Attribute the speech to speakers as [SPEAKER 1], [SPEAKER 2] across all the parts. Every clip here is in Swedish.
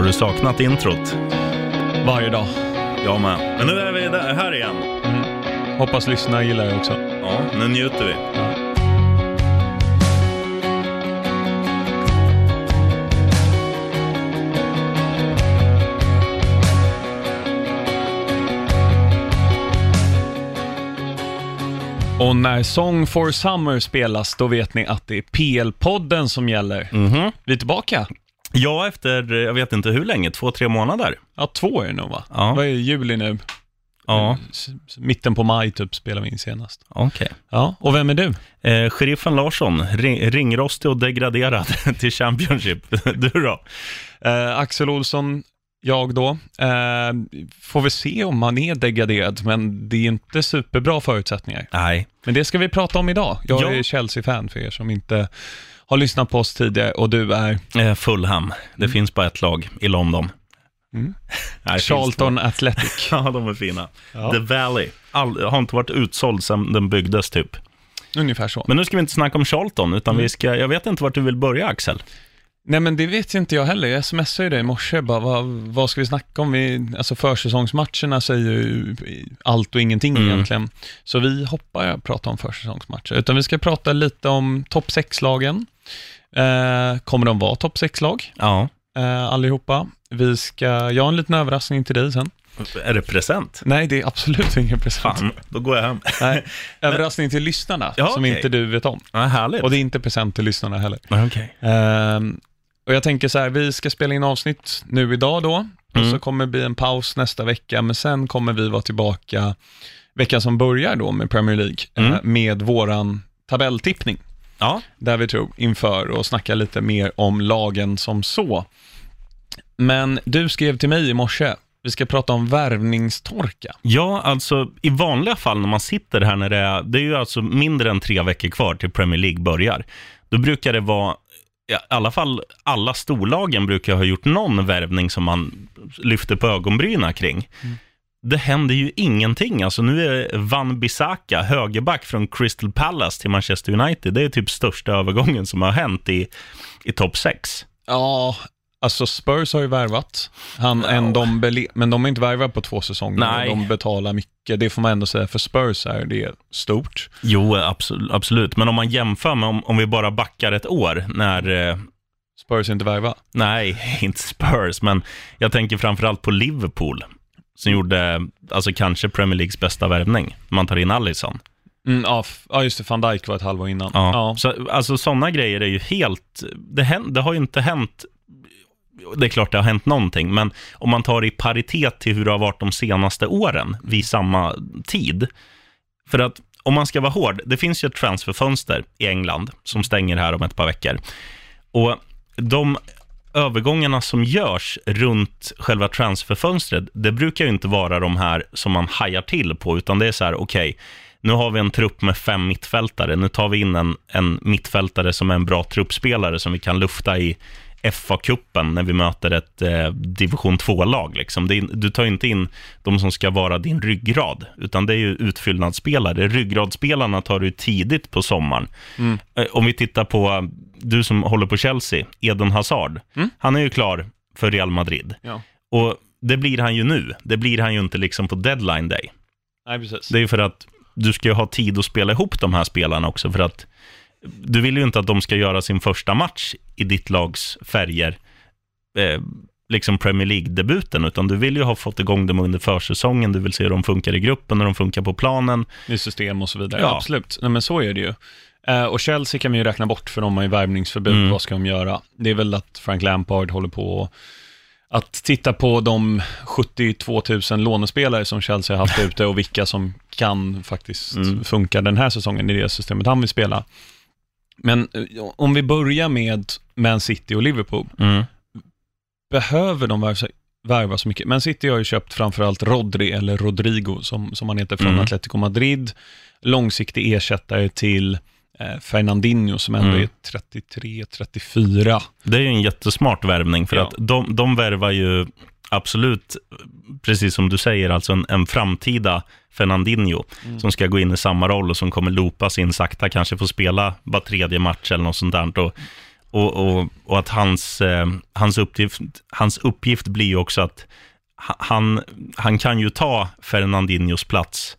[SPEAKER 1] Har du saknat introt?
[SPEAKER 2] Varje dag.
[SPEAKER 1] Jag med. Men nu är vi där, här igen.
[SPEAKER 2] Hoppas lyssnarna gillar det också.
[SPEAKER 1] Ja, nu njuter vi.
[SPEAKER 2] Och när Song for Summer spelas, då vet ni att det är PL-podden som gäller.
[SPEAKER 1] Mhm.
[SPEAKER 2] Vi är tillbaka.
[SPEAKER 1] Ja, efter, jag vet inte hur länge, två, tre månader.
[SPEAKER 2] Ja, två är det nog va?
[SPEAKER 1] Ja.
[SPEAKER 2] Vad är juli nu?
[SPEAKER 1] Ja,
[SPEAKER 2] Mitten på maj typ spelar vi in senast.
[SPEAKER 1] okej.
[SPEAKER 2] Ja, och vem är du?
[SPEAKER 1] Eh, sheriffen Larsson, ring, ringrostig och degraderad till Championship. Du då?
[SPEAKER 2] Eh, Axel Olsson, jag då. Eh, får vi se om han är degraderad, men det är inte superbra förutsättningar.
[SPEAKER 1] Nej.
[SPEAKER 2] Men det ska vi prata om idag. Jag
[SPEAKER 1] Ja.
[SPEAKER 2] är Chelsea-fan för er som inte har lyssnat på oss tidigare och du är
[SPEAKER 1] Eh, Fulham. Det finns bara ett lag i London.
[SPEAKER 2] Mm. Charlton Athletic.
[SPEAKER 1] Ja, de är fina.
[SPEAKER 2] Ja.
[SPEAKER 1] The Valley. All, har inte varit utsåld sedan den byggdes typ.
[SPEAKER 2] Ungefär så.
[SPEAKER 1] Men nu ska vi inte snacka om Charlton, utan
[SPEAKER 2] Mm.
[SPEAKER 1] vi ska, jag vet inte vart du vill börja Axel.
[SPEAKER 2] Nej men det vet inte jag heller. Jag smsade ju dig i morse, bara, vad, vad ska vi snacka om? Vi, alltså försäsongsmatcherna säger ju allt och ingenting
[SPEAKER 1] Mm.
[SPEAKER 2] egentligen. Så vi hoppar att prata om försäsongsmatcher, utan vi ska prata lite om topp 6-lagen. Eh, kommer de vara topp 6-lag,
[SPEAKER 1] Ja.
[SPEAKER 2] eh, allihopa? Vi ska, jag har en liten överraskning till dig sen.
[SPEAKER 1] Är det present?
[SPEAKER 2] Nej, det är absolut ingen present.
[SPEAKER 1] Fan, då går jag hem.
[SPEAKER 2] Nej, överraskning till lyssnarna,
[SPEAKER 1] Ja,
[SPEAKER 2] som
[SPEAKER 1] okej.
[SPEAKER 2] inte du vet om.
[SPEAKER 1] Ja, härligt.
[SPEAKER 2] Och det är inte present till lyssnarna heller.
[SPEAKER 1] Okej.
[SPEAKER 2] Ehm, och jag tänker så här, vi ska spela in avsnitt nu idag då, och
[SPEAKER 1] Mm.
[SPEAKER 2] så kommer det bli en paus nästa vecka, men sen kommer vi vara tillbaka veckan som börjar då med Premier League,
[SPEAKER 1] Mm.
[SPEAKER 2] eh, med våran tabelltippning,
[SPEAKER 1] Ja.
[SPEAKER 2] där vi tror inför och snacka lite mer om lagen som så. Men du skrev till mig i morse, vi ska prata om värvningstorka.
[SPEAKER 1] Ja, alltså i vanliga fall när man sitter här när det är, det är ju alltså mindre än tre veckor kvar till Premier League börjar. Då brukar det vara, i alla fall alla storlagen brukar ha gjort någon värvning som man lyfter på ögonbrynen kring. Det händer ju ingenting. Alltså nu är Van Bissaka, högerback från Crystal Palace till Manchester United, det är typ största övergången som har hänt i, i topp 6.
[SPEAKER 2] Ja, alltså Spurs har ju värvat, han,
[SPEAKER 1] Ja.
[SPEAKER 2] en Dombele, men de har inte värvat på två säsonger.
[SPEAKER 1] Nej.
[SPEAKER 2] De betalar mycket, det får man ändå säga, för Spurs är det stort.
[SPEAKER 1] Jo, absolut, absolut. men om man jämför med om, om vi bara backar ett år när eh,
[SPEAKER 2] Spurs inte värva.
[SPEAKER 1] Nej, inte Spurs, men jag tänker framförallt på Liverpool, som gjorde, alltså kanske Premier Leagues bästa värvning. Man tar in Alisson.
[SPEAKER 2] Mm, ja, ja, just det, van Dijk var ett halvår innan.
[SPEAKER 1] Ja.
[SPEAKER 2] Ja.
[SPEAKER 1] Så, alltså sådana grejer är ju helt, det, hän, det har ju inte hänt, det är klart det har hänt någonting, men om man tar i paritet till hur det har varit de senaste åren vid samma tid. För att om man ska vara hård, det finns ju ett transferfönster i England som stänger här om ett par veckor. Och de övergångarna som görs runt själva transferfönstret, det brukar ju inte vara de här som man hajar till på, utan det är så här, okej, nu har vi en trupp med fem mittfältare, nu tar vi in en, en mittfältare som är en bra truppspelare som vi kan lufta i FA-cupen när vi möter ett eh, division 2-lag. Liksom. Det är, du tar ju inte in de som ska vara din ryggrad, utan det är ju utfyllnadsspelare. Ryggradsspelarna tar du tidigt på sommaren. Eh, Om vi tittar på, du som håller på Chelsea, Eden Hazard,
[SPEAKER 2] Mm.
[SPEAKER 1] han är ju klar för Real Madrid.
[SPEAKER 2] ja.
[SPEAKER 1] Och det blir han ju nu. Det blir han ju inte liksom på deadline day.
[SPEAKER 2] Nej, precis.
[SPEAKER 1] Det är ju för att du ska ju ha tid att spela ihop de här spelarna också, för att du vill ju inte att de ska göra sin första match i ditt lags färger, eh, liksom Premier League-debuten, utan du vill ju ha fått igång dem under försäsongen, du vill se hur de funkar i gruppen, hur de funkar på planen.
[SPEAKER 2] I system och så vidare.
[SPEAKER 1] Ja.
[SPEAKER 2] Absolut. Nej, men så är det ju. Eh, och Chelsea kan vi ju räkna bort, för de har ju värvningsförbud.
[SPEAKER 1] Mm.
[SPEAKER 2] Vad ska de göra? Det är väl att Frank Lampard håller på att titta på de 72 000 lånespelare som Chelsea har haft ute och vilka som kan faktiskt
[SPEAKER 1] Mm.
[SPEAKER 2] funka den här säsongen i det systemet han vill spela. Men eh, om vi börjar med Man City och Liverpool.
[SPEAKER 1] Mm.
[SPEAKER 2] behöver de värva, värva så mycket. Men City har ju köpt framförallt Rodri, eller Rodrigo, som, som han heter, från
[SPEAKER 1] Mm.
[SPEAKER 2] Atletico Madrid. Långsiktig ersättare till Fernandinho, som ändå
[SPEAKER 1] Mm.
[SPEAKER 2] är 33-34.
[SPEAKER 1] Det är ju en jättesmart värvning, för
[SPEAKER 2] Ja.
[SPEAKER 1] att de, de värvar ju absolut, precis som du säger, alltså en, en framtida Fernandinho,
[SPEAKER 2] Mm.
[SPEAKER 1] som ska gå in i samma roll och som kommer loopas in sakta, kanske få spela var tredje match eller något sånt där. Och, och, och, och att hans, eh, hans, uppgift, hans uppgift blir ju också att ha- han, han kan ju ta Fernandinhos plats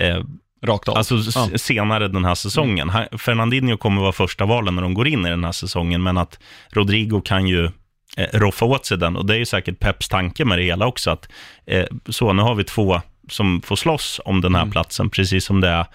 [SPEAKER 1] eh,
[SPEAKER 2] Rakt av.
[SPEAKER 1] Alltså
[SPEAKER 2] Ja. Mm.
[SPEAKER 1] senare den här säsongen. Han, Fernandinho kommer vara första valen när de går in i den här säsongen, men att Rodrigo kan ju eh, roffa åt sig den. Och det är ju säkert Peps tanke med det hela också, att eh, så, nu har vi två som får slåss om den här
[SPEAKER 2] Mm.
[SPEAKER 1] platsen, precis som det är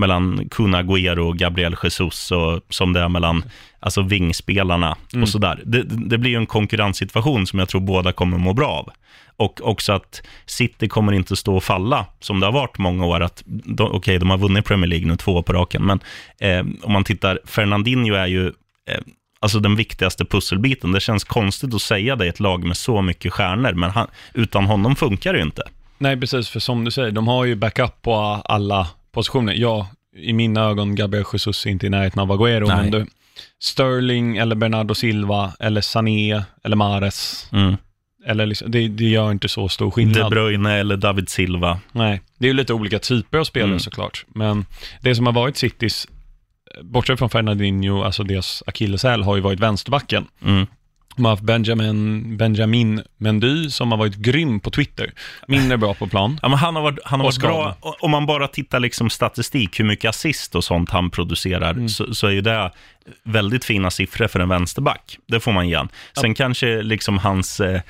[SPEAKER 1] mellan Kun Agüero och Gabriel Jesus och som det är mellan alltså vingspelarna
[SPEAKER 2] Mm.
[SPEAKER 1] och sådär. Det, det blir ju en konkurrenssituation som jag tror båda kommer må bra av. Och också att City kommer inte stå och falla, som det har varit många år. att Okej, de har vunnit Premier League nu två på raken, men eh, om man tittar, Fernandinho är ju eh, alltså den viktigaste pusselbiten. Det känns konstigt att säga det i ett lag med så mycket stjärnor, men han, utan honom funkar det ju inte.
[SPEAKER 2] Nej, precis, för som du säger, de har ju backup på alla positioner. Ja, i mina ögon, Gabriel Jesus är inte i närheten av Agüero,
[SPEAKER 1] Nej.
[SPEAKER 2] men du, Sterling eller Bernardo Silva eller Sané eller Mares,
[SPEAKER 1] Mm.
[SPEAKER 2] eller liksom, det, det gör inte så stor
[SPEAKER 1] De
[SPEAKER 2] skillnad.
[SPEAKER 1] Bruyne eller David Silva.
[SPEAKER 2] Nej, det är ju lite olika typer av spelare
[SPEAKER 1] Mm.
[SPEAKER 2] såklart, men det som har varit Citys, bortsett från Fernandinho, alltså deras akilleshäl, har ju varit vänsterbacken.
[SPEAKER 1] Mm.
[SPEAKER 2] De har haft Benjamin, Benjamin Mendy som har varit grym på Twitter. Mindre bra på plan.
[SPEAKER 1] Ja, men han har varit, han har varit bra. Om man bara tittar liksom statistik, hur mycket assist och sånt han producerar,
[SPEAKER 2] Mm.
[SPEAKER 1] så, så är ju det väldigt fina siffror för en vänsterback. Det får man igen. Sen kanske liksom hans eh,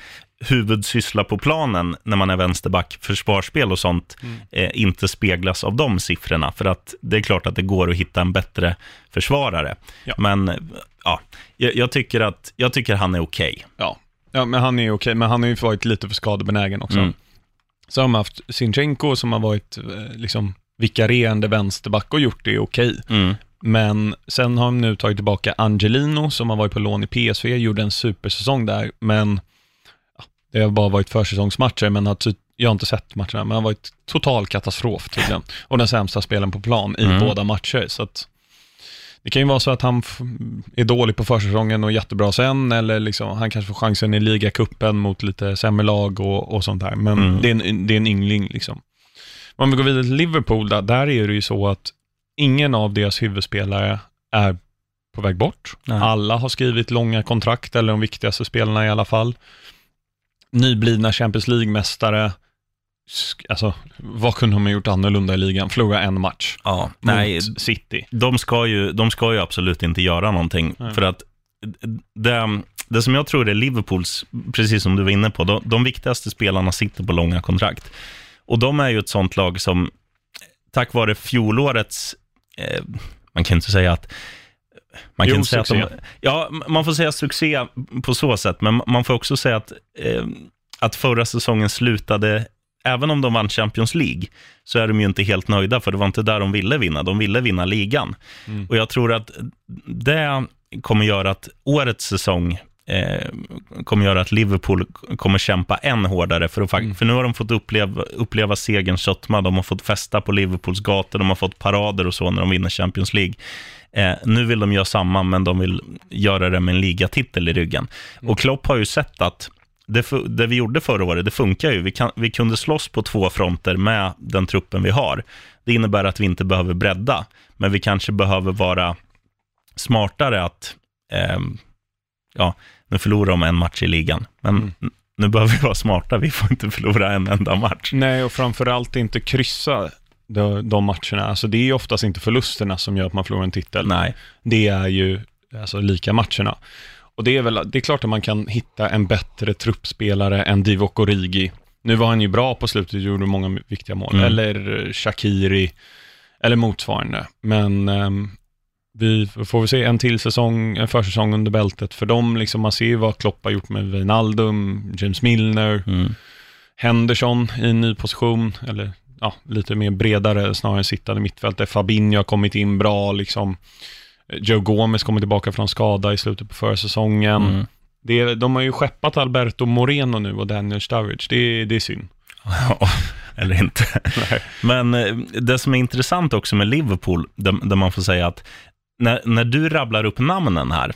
[SPEAKER 1] huvudsyssla på planen när man är vänsterback, försvarsspel och sånt,
[SPEAKER 2] Mm.
[SPEAKER 1] eh, inte speglas av de siffrorna. För att det är klart att det går att hitta en bättre försvarare.
[SPEAKER 2] Ja.
[SPEAKER 1] Men eh, ja, jag, jag, tycker att, jag tycker han är okej.
[SPEAKER 2] Ja. ja, men han är okej, men han har ju varit lite för skadebenägen också.
[SPEAKER 1] Mm.
[SPEAKER 2] Så har man haft Sinchenko som har varit eh, liksom vikarierande vänsterback och gjort det okej.
[SPEAKER 1] Mm.
[SPEAKER 2] Men sen har de nu tagit tillbaka Angelino som har varit på lån i PSV, gjorde en supersäsong där, men det har bara varit försäsongsmatcher, men har ty- jag har inte sett matcherna, men det har varit total katastrof tydligen. Och den sämsta spelen på plan i
[SPEAKER 1] Mm.
[SPEAKER 2] båda matcher, så att det kan ju vara så att han är dålig på försäsongen och jättebra sen, eller liksom, han kanske får chansen i ligacupen mot lite sämre lag och, och sånt där. Men
[SPEAKER 1] Mm.
[SPEAKER 2] det, är en, det är en yngling liksom. Om vi går vidare till Liverpool, där, där är det ju så att ingen av deras huvudspelare är på väg bort.
[SPEAKER 1] Nej.
[SPEAKER 2] Alla har skrivit långa kontrakt, eller de viktigaste spelarna i alla fall. Nyblivna Champions League-mästare. Alltså, vad kunde de ha gjort annorlunda i ligan? Förlora en match
[SPEAKER 1] Ja, nej,
[SPEAKER 2] mot City.
[SPEAKER 1] de ska, ju, de ska ju absolut inte göra någonting.
[SPEAKER 2] Nej.
[SPEAKER 1] För att det, det som jag tror är Liverpools, precis som du var inne på, de, de viktigaste spelarna sitter på långa kontrakt. Och de är ju ett sånt lag som, tack vare fjolårets, eh, man kan inte säga att man kan
[SPEAKER 2] Jo,
[SPEAKER 1] säga att de,
[SPEAKER 2] succé.
[SPEAKER 1] ja, man får säga succé på så sätt, men man får också säga att, eh, att förra säsongen slutade, även om de vann Champions League, så är de ju inte helt nöjda, för det var inte där de ville vinna. De ville vinna ligan.
[SPEAKER 2] Mm.
[SPEAKER 1] Och jag tror att det kommer göra att årets säsong eh, kommer göra att Liverpool kommer kämpa än hårdare. För, att,
[SPEAKER 2] Mm.
[SPEAKER 1] för nu har de fått uppleva, uppleva segerns sötma, de har fått festa på Liverpools gator, de har fått parader och så när de vinner Champions League. Eh, nu vill de göra samma, men de vill göra det med en ligatitel i ryggen. Och Klopp har ju sett att det, det vi gjorde förra året, det funkar ju. Vi, kan, vi kunde slåss på två fronter med den truppen vi har. Det innebär att vi inte behöver bredda, men vi kanske behöver vara smartare att, ehm, ja, nu förlorar de en match i ligan, men
[SPEAKER 2] Mm.
[SPEAKER 1] nu behöver vi vara smarta, vi får inte förlora en enda match.
[SPEAKER 2] Nej, och framförallt inte kryssa de, de matcherna. Alltså det är oftast inte förlusterna som gör att man förlorar en titel.
[SPEAKER 1] Nej,
[SPEAKER 2] Det är ju alltså, lika matcherna. Och det är väl, det är klart att man kan hitta en bättre truppspelare än Divock Origi. Nu var han ju bra på slutet gjorde många viktiga mål.
[SPEAKER 1] Mm.
[SPEAKER 2] Eller Shakiri, eller motsvarande. Men ehm, vi får väl se en till säsong, en försäsong under bältet för dem. Liksom, man ser ju vad Klopp har gjort med Wijnaldum, James Milner,
[SPEAKER 1] mm.
[SPEAKER 2] Henderson i en ny position, eller ja, lite mer bredare snarare än sittande mittfält, där Fabinho har kommit in bra, liksom. Joe Gomez kommer tillbaka från skada i slutet på förra säsongen.
[SPEAKER 1] Mm.
[SPEAKER 2] Det, de har ju skeppat Alberto Moreno nu och Daniel Sturridge, det, är- det är synd.
[SPEAKER 1] Eller inte. Men eh, det som är intressant också med Liverpool, där, där man får säga att när, när du rabblar upp namnen här,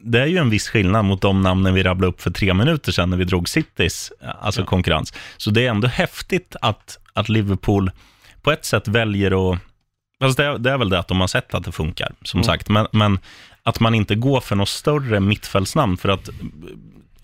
[SPEAKER 1] det är ju en viss skillnad mot de namnen vi rabblade upp för tre minuter sedan när vi drog Citys alltså
[SPEAKER 2] Ja.
[SPEAKER 1] konkurrens. Så det är ändå häftigt att, att Liverpool på ett sätt väljer att Fast det, det är väl det att de har sett att det funkar, som
[SPEAKER 2] Mm.
[SPEAKER 1] sagt. Men, men att man inte går för något större mittfältsnamn, för att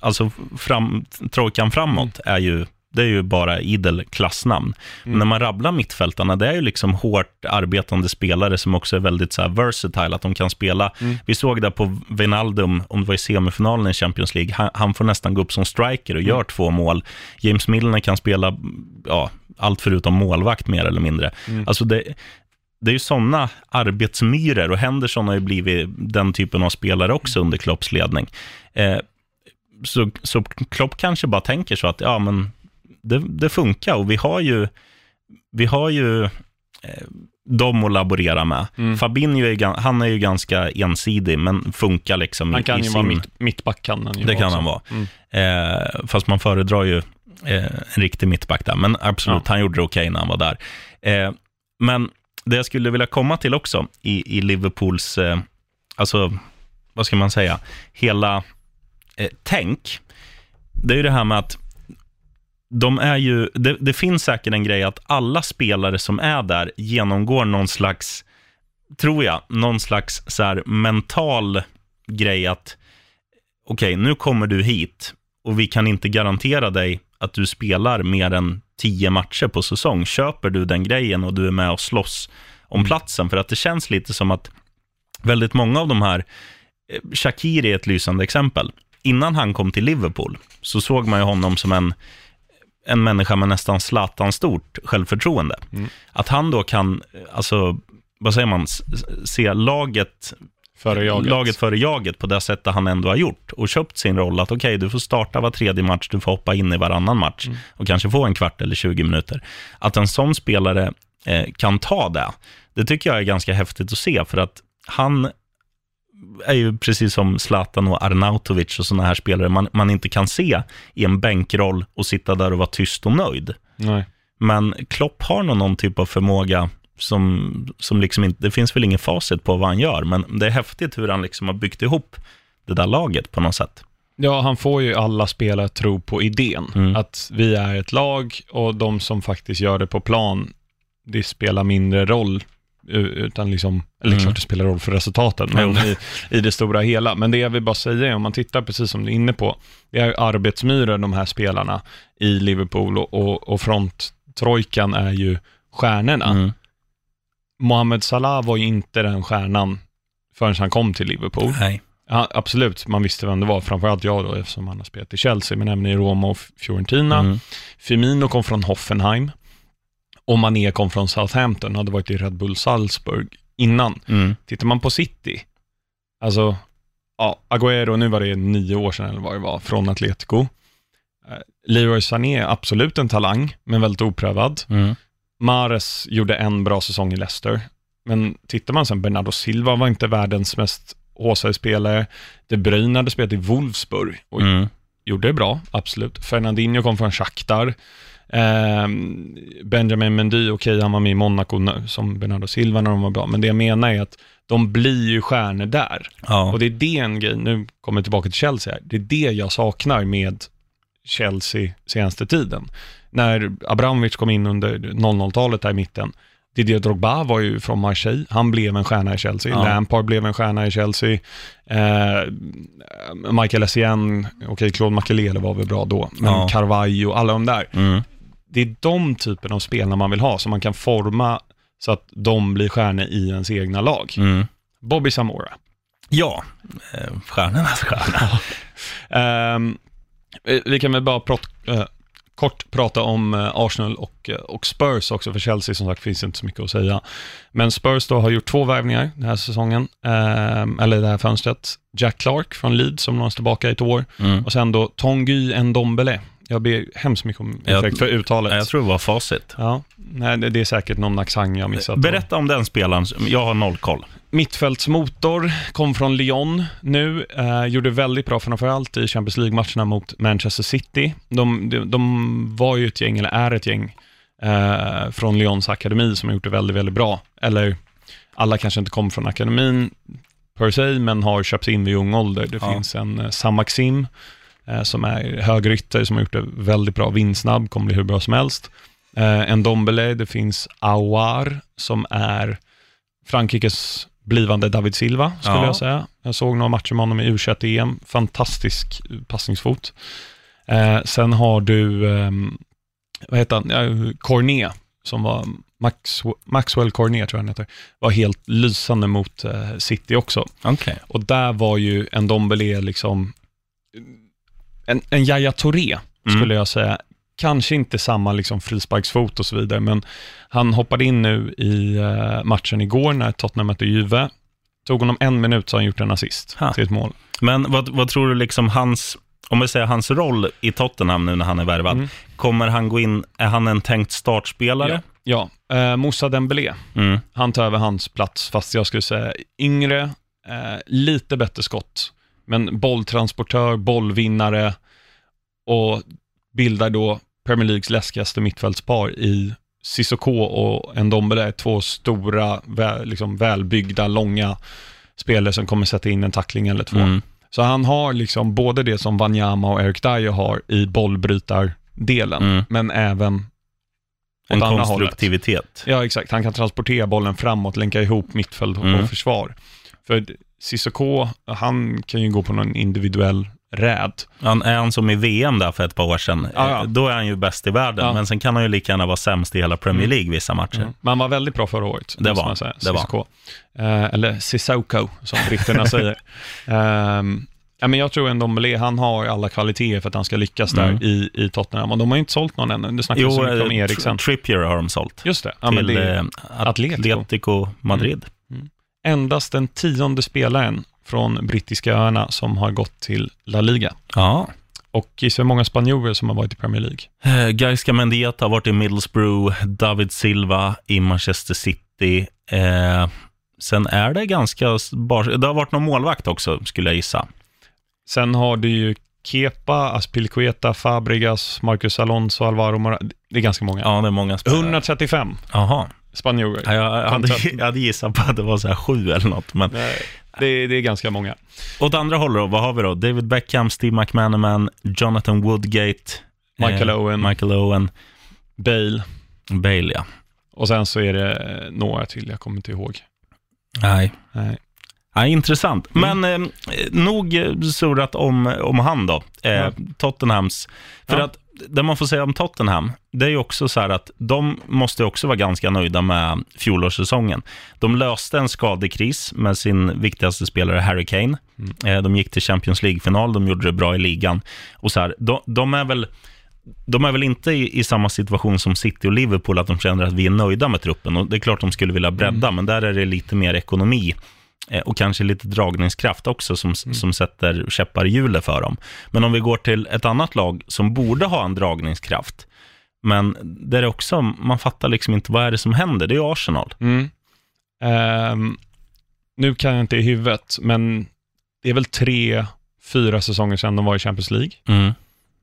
[SPEAKER 1] alltså fram, trojkan framåt är ju det är ju bara idel klassnamn. Men när man rabblar mittfältarna, det är ju liksom hårt arbetande spelare som också är väldigt så här versatile, att de kan spela. Vi såg det på Wijnaldum, om det var i semifinalen i Champions League, han, han får nästan gå upp som striker och gör två mål. James Milner kan spela, ja, allt förutom målvakt mer eller mindre. Alltså det, det är ju sådana arbetsmyror och Henderson har ju blivit den typen av spelare också under Klopps ledning. Eh, så, så Klopp kanske bara tänker så att ja, men det, det funkar och vi har ju, vi har ju eh, dem att laborera med.
[SPEAKER 2] Mm.
[SPEAKER 1] Fabinho är, han är ju ganska ensidig, men funkar liksom
[SPEAKER 2] Han
[SPEAKER 1] i,
[SPEAKER 2] kan
[SPEAKER 1] i
[SPEAKER 2] ju
[SPEAKER 1] sin...
[SPEAKER 2] vara mitt, mittback, kan han ju
[SPEAKER 1] Det kan
[SPEAKER 2] också.
[SPEAKER 1] han vara.
[SPEAKER 2] Mm.
[SPEAKER 1] Eh, fast man föredrar ju eh, en riktig mittback där. Men absolut,
[SPEAKER 2] Ja.
[SPEAKER 1] han gjorde det okej när han var där. Eh, men det jag skulle vilja komma till också i, i Liverpools, eh, alltså, vad ska man säga, hela eh, tänk, det är ju det här med att de är ju, det, det finns säkert en grej att alla spelare som är där genomgår någon slags, tror jag, någon slags så här mental grej att okej, nu kommer du hit och vi kan inte garantera dig att du spelar mer än tio matcher på säsong. Köper du den grejen och du är med och slåss om platsen? För att det känns lite som att väldigt många av de här, eh, Shakiri är ett lysande exempel. Innan han kom till Liverpool så såg man ju honom som en, en människa med nästan Zlatan-stort självförtroende.
[SPEAKER 2] Mm.
[SPEAKER 1] Att han då kan, alltså, vad säger man, se laget
[SPEAKER 2] Före jaget.
[SPEAKER 1] laget före jaget på det sättet han ändå har gjort och köpt sin roll att okej, du får starta var tredje match, du får hoppa in i varannan match och kanske få en kvart eller 20 minuter. Att en sån spelare eh, kan ta det, det tycker jag är ganska häftigt att se för att han är ju precis som Zlatan och Arnautovic och sådana här spelare man, man inte kan se i en bänkroll och sitta där och vara tyst och nöjd.
[SPEAKER 2] Nej.
[SPEAKER 1] Men Klopp har nog någon typ av förmåga som, som liksom inte, det finns väl ingen facit på vad han gör, men det är häftigt hur han liksom har byggt ihop det där laget på något sätt.
[SPEAKER 2] Ja, han får ju alla spelare att tro på idén.
[SPEAKER 1] Mm.
[SPEAKER 2] Att vi är ett lag och de som faktiskt gör det på plan, det spelar mindre roll. Utan liksom, eller
[SPEAKER 1] Mm.
[SPEAKER 2] klart det spelar roll för resultaten, men i, i det stora hela. Men det jag vill bara säga, är, om man tittar precis som du är inne på, det är arbetsmyror de här spelarna i Liverpool och, och, och fronttrojkan är ju stjärnorna.
[SPEAKER 1] Mm.
[SPEAKER 2] Mohamed Salah var ju inte den stjärnan förrän han kom till Liverpool.
[SPEAKER 1] Nej.
[SPEAKER 2] Ja, absolut, man visste vem det var, framförallt jag då, eftersom han har spelat i Chelsea, men även i Roma och Fiorentina.
[SPEAKER 1] Mm.
[SPEAKER 2] Firmino kom från Hoffenheim och Mané kom från Southampton, hade varit i Red Bull Salzburg innan.
[SPEAKER 1] Mm.
[SPEAKER 2] Tittar man på City, alltså, ja, Agüero, nu var det nio år sedan eller vad det var, från Atletico. Eh, Leroy Sané är absolut en talang, men väldigt oprövad.
[SPEAKER 1] Mm.
[SPEAKER 2] Mares gjorde en bra säsong i Leicester, men tittar man sen, Bernardo Silva var inte världens mest håsade-spelare. De Bruyne hade spelat i Wolfsburg och
[SPEAKER 1] Mm.
[SPEAKER 2] gjorde det bra, absolut. Fernandinho kom från Shakhtar. Ehm, Benjamin Mendy, okej, han var med i Monaco nu, som Bernardo Silva när de var bra, men det jag menar är att de blir ju stjärnor där.
[SPEAKER 1] Ja.
[SPEAKER 2] Och det är det en grej, nu kommer jag tillbaka till Chelsea här, det är det jag saknar med Chelsea senaste tiden. När Abramovic kom in under 00-talet där i mitten, Didier Drogba var ju från Marseille, han blev en stjärna i Chelsea.
[SPEAKER 1] Ja.
[SPEAKER 2] Lampard blev en stjärna i Chelsea. Eh, Michael Essien, okej, Claude Makelele var väl bra då, men
[SPEAKER 1] Ja.
[SPEAKER 2] Carvalho, alla de där.
[SPEAKER 1] Mm.
[SPEAKER 2] Det är de typen av spelare man vill ha, som man kan forma så att de blir stjärnor i ens egna lag.
[SPEAKER 1] Mm.
[SPEAKER 2] Bobby Samora.
[SPEAKER 1] Ja, eh, stjärnornas stjärna.
[SPEAKER 2] Eh, vi kan väl bara prot, eh, kort prata om eh, Arsenal och, eh, och Spurs också, för Chelsea som sagt finns inte så mycket att säga. Men Spurs då har gjort två värvningar den här säsongen, ehm, eller det här fönstret. Jack Clark från Leeds som lånas tillbaka i ett år
[SPEAKER 1] Mm.
[SPEAKER 2] och sen då Tongy Ndombele. Jag ber hemskt mycket om ursäkt för uttalet.
[SPEAKER 1] Jag tror det var facit.
[SPEAKER 2] Ja, nej, det, det är säkert någon accent jag missat.
[SPEAKER 1] Berätta om den spelaren, jag har noll koll.
[SPEAKER 2] Mittfältsmotor, kom från Lyon nu, eh, gjorde väldigt bra framförallt i Champions League-matcherna mot Manchester City. De, de, de var ju ett gäng, eller är ett gäng, eh, från Lyons akademi som har gjort det väldigt, väldigt bra. Eller alla kanske inte kom från akademin per se, men har köpt in vid ung ålder. Det
[SPEAKER 1] Ja.
[SPEAKER 2] finns en eh, Sam Maxim, som är högerytter, som har gjort det väldigt bra, vindsnabb, kommer bli hur bra som helst. Eh, en Dombele, det finns Awar, som är Frankrikes blivande David Silva, skulle
[SPEAKER 1] Ja.
[SPEAKER 2] jag säga. Jag såg några matcher med honom i U21-EM. Fantastisk passningsfot. Eh, sen har du, ehm, vad heter han, ja, Cornet, som var Max, Maxwell Cornet, tror jag han heter, var helt lysande mot eh, City också.
[SPEAKER 1] Okej.
[SPEAKER 2] Och där var ju en Dombele liksom, en, en Yahya Touré,
[SPEAKER 1] Mm.
[SPEAKER 2] skulle jag säga. Kanske inte samma liksom frisparksfot och så vidare, men han hoppade in nu i eh, matchen igår när Tottenham mötte Juve. Tog honom en minut så har han gjort en assist
[SPEAKER 1] Ha.
[SPEAKER 2] till ett mål.
[SPEAKER 1] Men vad, vad tror du liksom hans, om vi säger hans roll i Tottenham nu när han är värvad,
[SPEAKER 2] Mm.
[SPEAKER 1] kommer han gå in, är han en tänkt startspelare?
[SPEAKER 2] Ja, eh, Moussa Dembélé,
[SPEAKER 1] Mm.
[SPEAKER 2] han tar över hans plats, fast jag skulle säga yngre, eh, lite bättre skott, men bolltransportör, bollvinnare och bildar då Premier Leagues läskigaste mittfältspar i Sissoko och Ndombele, två stora, väl, liksom välbyggda, långa spelare som kommer sätta in en tackling eller två.
[SPEAKER 1] Mm.
[SPEAKER 2] Så han har liksom både det som Wanyama och Eric Dyer har i bollbrytardelen,
[SPEAKER 1] Mm.
[SPEAKER 2] men även
[SPEAKER 1] En
[SPEAKER 2] åt andra hållet.
[SPEAKER 1] konstruktivitet.
[SPEAKER 2] Ja, exakt. Han kan transportera bollen framåt, länka ihop mittfält och
[SPEAKER 1] Mm.
[SPEAKER 2] försvar. För Cissoko, han kan ju gå på någon individuell räd.
[SPEAKER 1] Han, är han som i VM där för ett par år sedan,
[SPEAKER 2] Ja, ja.
[SPEAKER 1] eh, då är han ju bäst i världen.
[SPEAKER 2] Ja.
[SPEAKER 1] Men sen kan han ju lika gärna vara sämst i hela Premier
[SPEAKER 2] Mm.
[SPEAKER 1] League vissa matcher.
[SPEAKER 2] Men han var väldigt bra förra året.
[SPEAKER 1] Det var
[SPEAKER 2] man säga.
[SPEAKER 1] det var
[SPEAKER 2] Cissoko. Eh, eller Sissoko, som britterna säger. Ja, men jag tror ändå Dombele, han har alla kvaliteter för att han ska lyckas där
[SPEAKER 1] Mm.
[SPEAKER 2] i, i Tottenham. Och de har ju inte sålt någon ännu. Det snackas så mycket om
[SPEAKER 1] eh,
[SPEAKER 2] Eriksen.
[SPEAKER 1] Tri- Trippier har de sålt.
[SPEAKER 2] Just det. Ja,
[SPEAKER 1] till
[SPEAKER 2] det
[SPEAKER 1] eh,
[SPEAKER 2] Atletico.
[SPEAKER 1] Atletico Madrid.
[SPEAKER 2] Endast den tionde spelaren från brittiska öarna som har gått till La Liga.
[SPEAKER 1] Ja.
[SPEAKER 2] Och gissa hur många spanjorer som har varit i Premier League?
[SPEAKER 1] Eh, Gaiska Mendieta har varit i Middlesbrough, David Silva i Manchester City. Eh, sen är det ganska, bar... det har varit någon målvakt också, skulle jag gissa.
[SPEAKER 2] Sen har du ju Kepa, Aspilicueta, Fabregas, Marcus Alonso, Alvaro Mora. Det är ganska många.
[SPEAKER 1] Ja, det är många spelare.
[SPEAKER 2] 135
[SPEAKER 1] Jaha.
[SPEAKER 2] Spanjorer.
[SPEAKER 1] Ja, jag, hade, jag hade gissat på att det var så här sju eller något. Men
[SPEAKER 2] Nej, Det, det är ganska många.
[SPEAKER 1] åt andra hållet då, vad har vi då? David Beckham, Steve McManaman, Jonathan Woodgate,
[SPEAKER 2] Michael
[SPEAKER 1] eh,
[SPEAKER 2] Owen.
[SPEAKER 1] Michael Owen,
[SPEAKER 2] Bale.
[SPEAKER 1] Bale, ja.
[SPEAKER 2] Och sen så är det eh, några till, jag kommer inte ihåg.
[SPEAKER 1] Nej.
[SPEAKER 2] Nej.
[SPEAKER 1] Ja, intressant.
[SPEAKER 2] Mm.
[SPEAKER 1] Men eh, nog surrat om, om han då, eh,
[SPEAKER 2] Ja.
[SPEAKER 1] Tottenhams. För
[SPEAKER 2] Ja.
[SPEAKER 1] att det man får säga om Tottenham, det är ju också så här att de måste också vara ganska nöjda med fjolårssäsongen. De löste en skadekris med sin viktigaste spelare Harry Kane.
[SPEAKER 2] Mm.
[SPEAKER 1] Eh, de gick till Champions League-final, de gjorde det bra i ligan. Och så här, de, de är väl de är väl inte i, i samma situation som City och Liverpool, att de känner att vi är nöjda med truppen. Och det är klart de skulle vilja bredda, men där är det lite mer ekonomi och kanske lite dragningskraft också som, som sätter käppar i hjulet för dem. Men om vi går till ett annat lag som borde ha en dragningskraft, men där det också, man fattar liksom inte vad är det som händer, det är ju Arsenal.
[SPEAKER 2] Mm. Ehm, nu kan jag inte i huvudet, men det är väl tre, fyra säsonger sedan de var i Champions League.
[SPEAKER 1] Mm.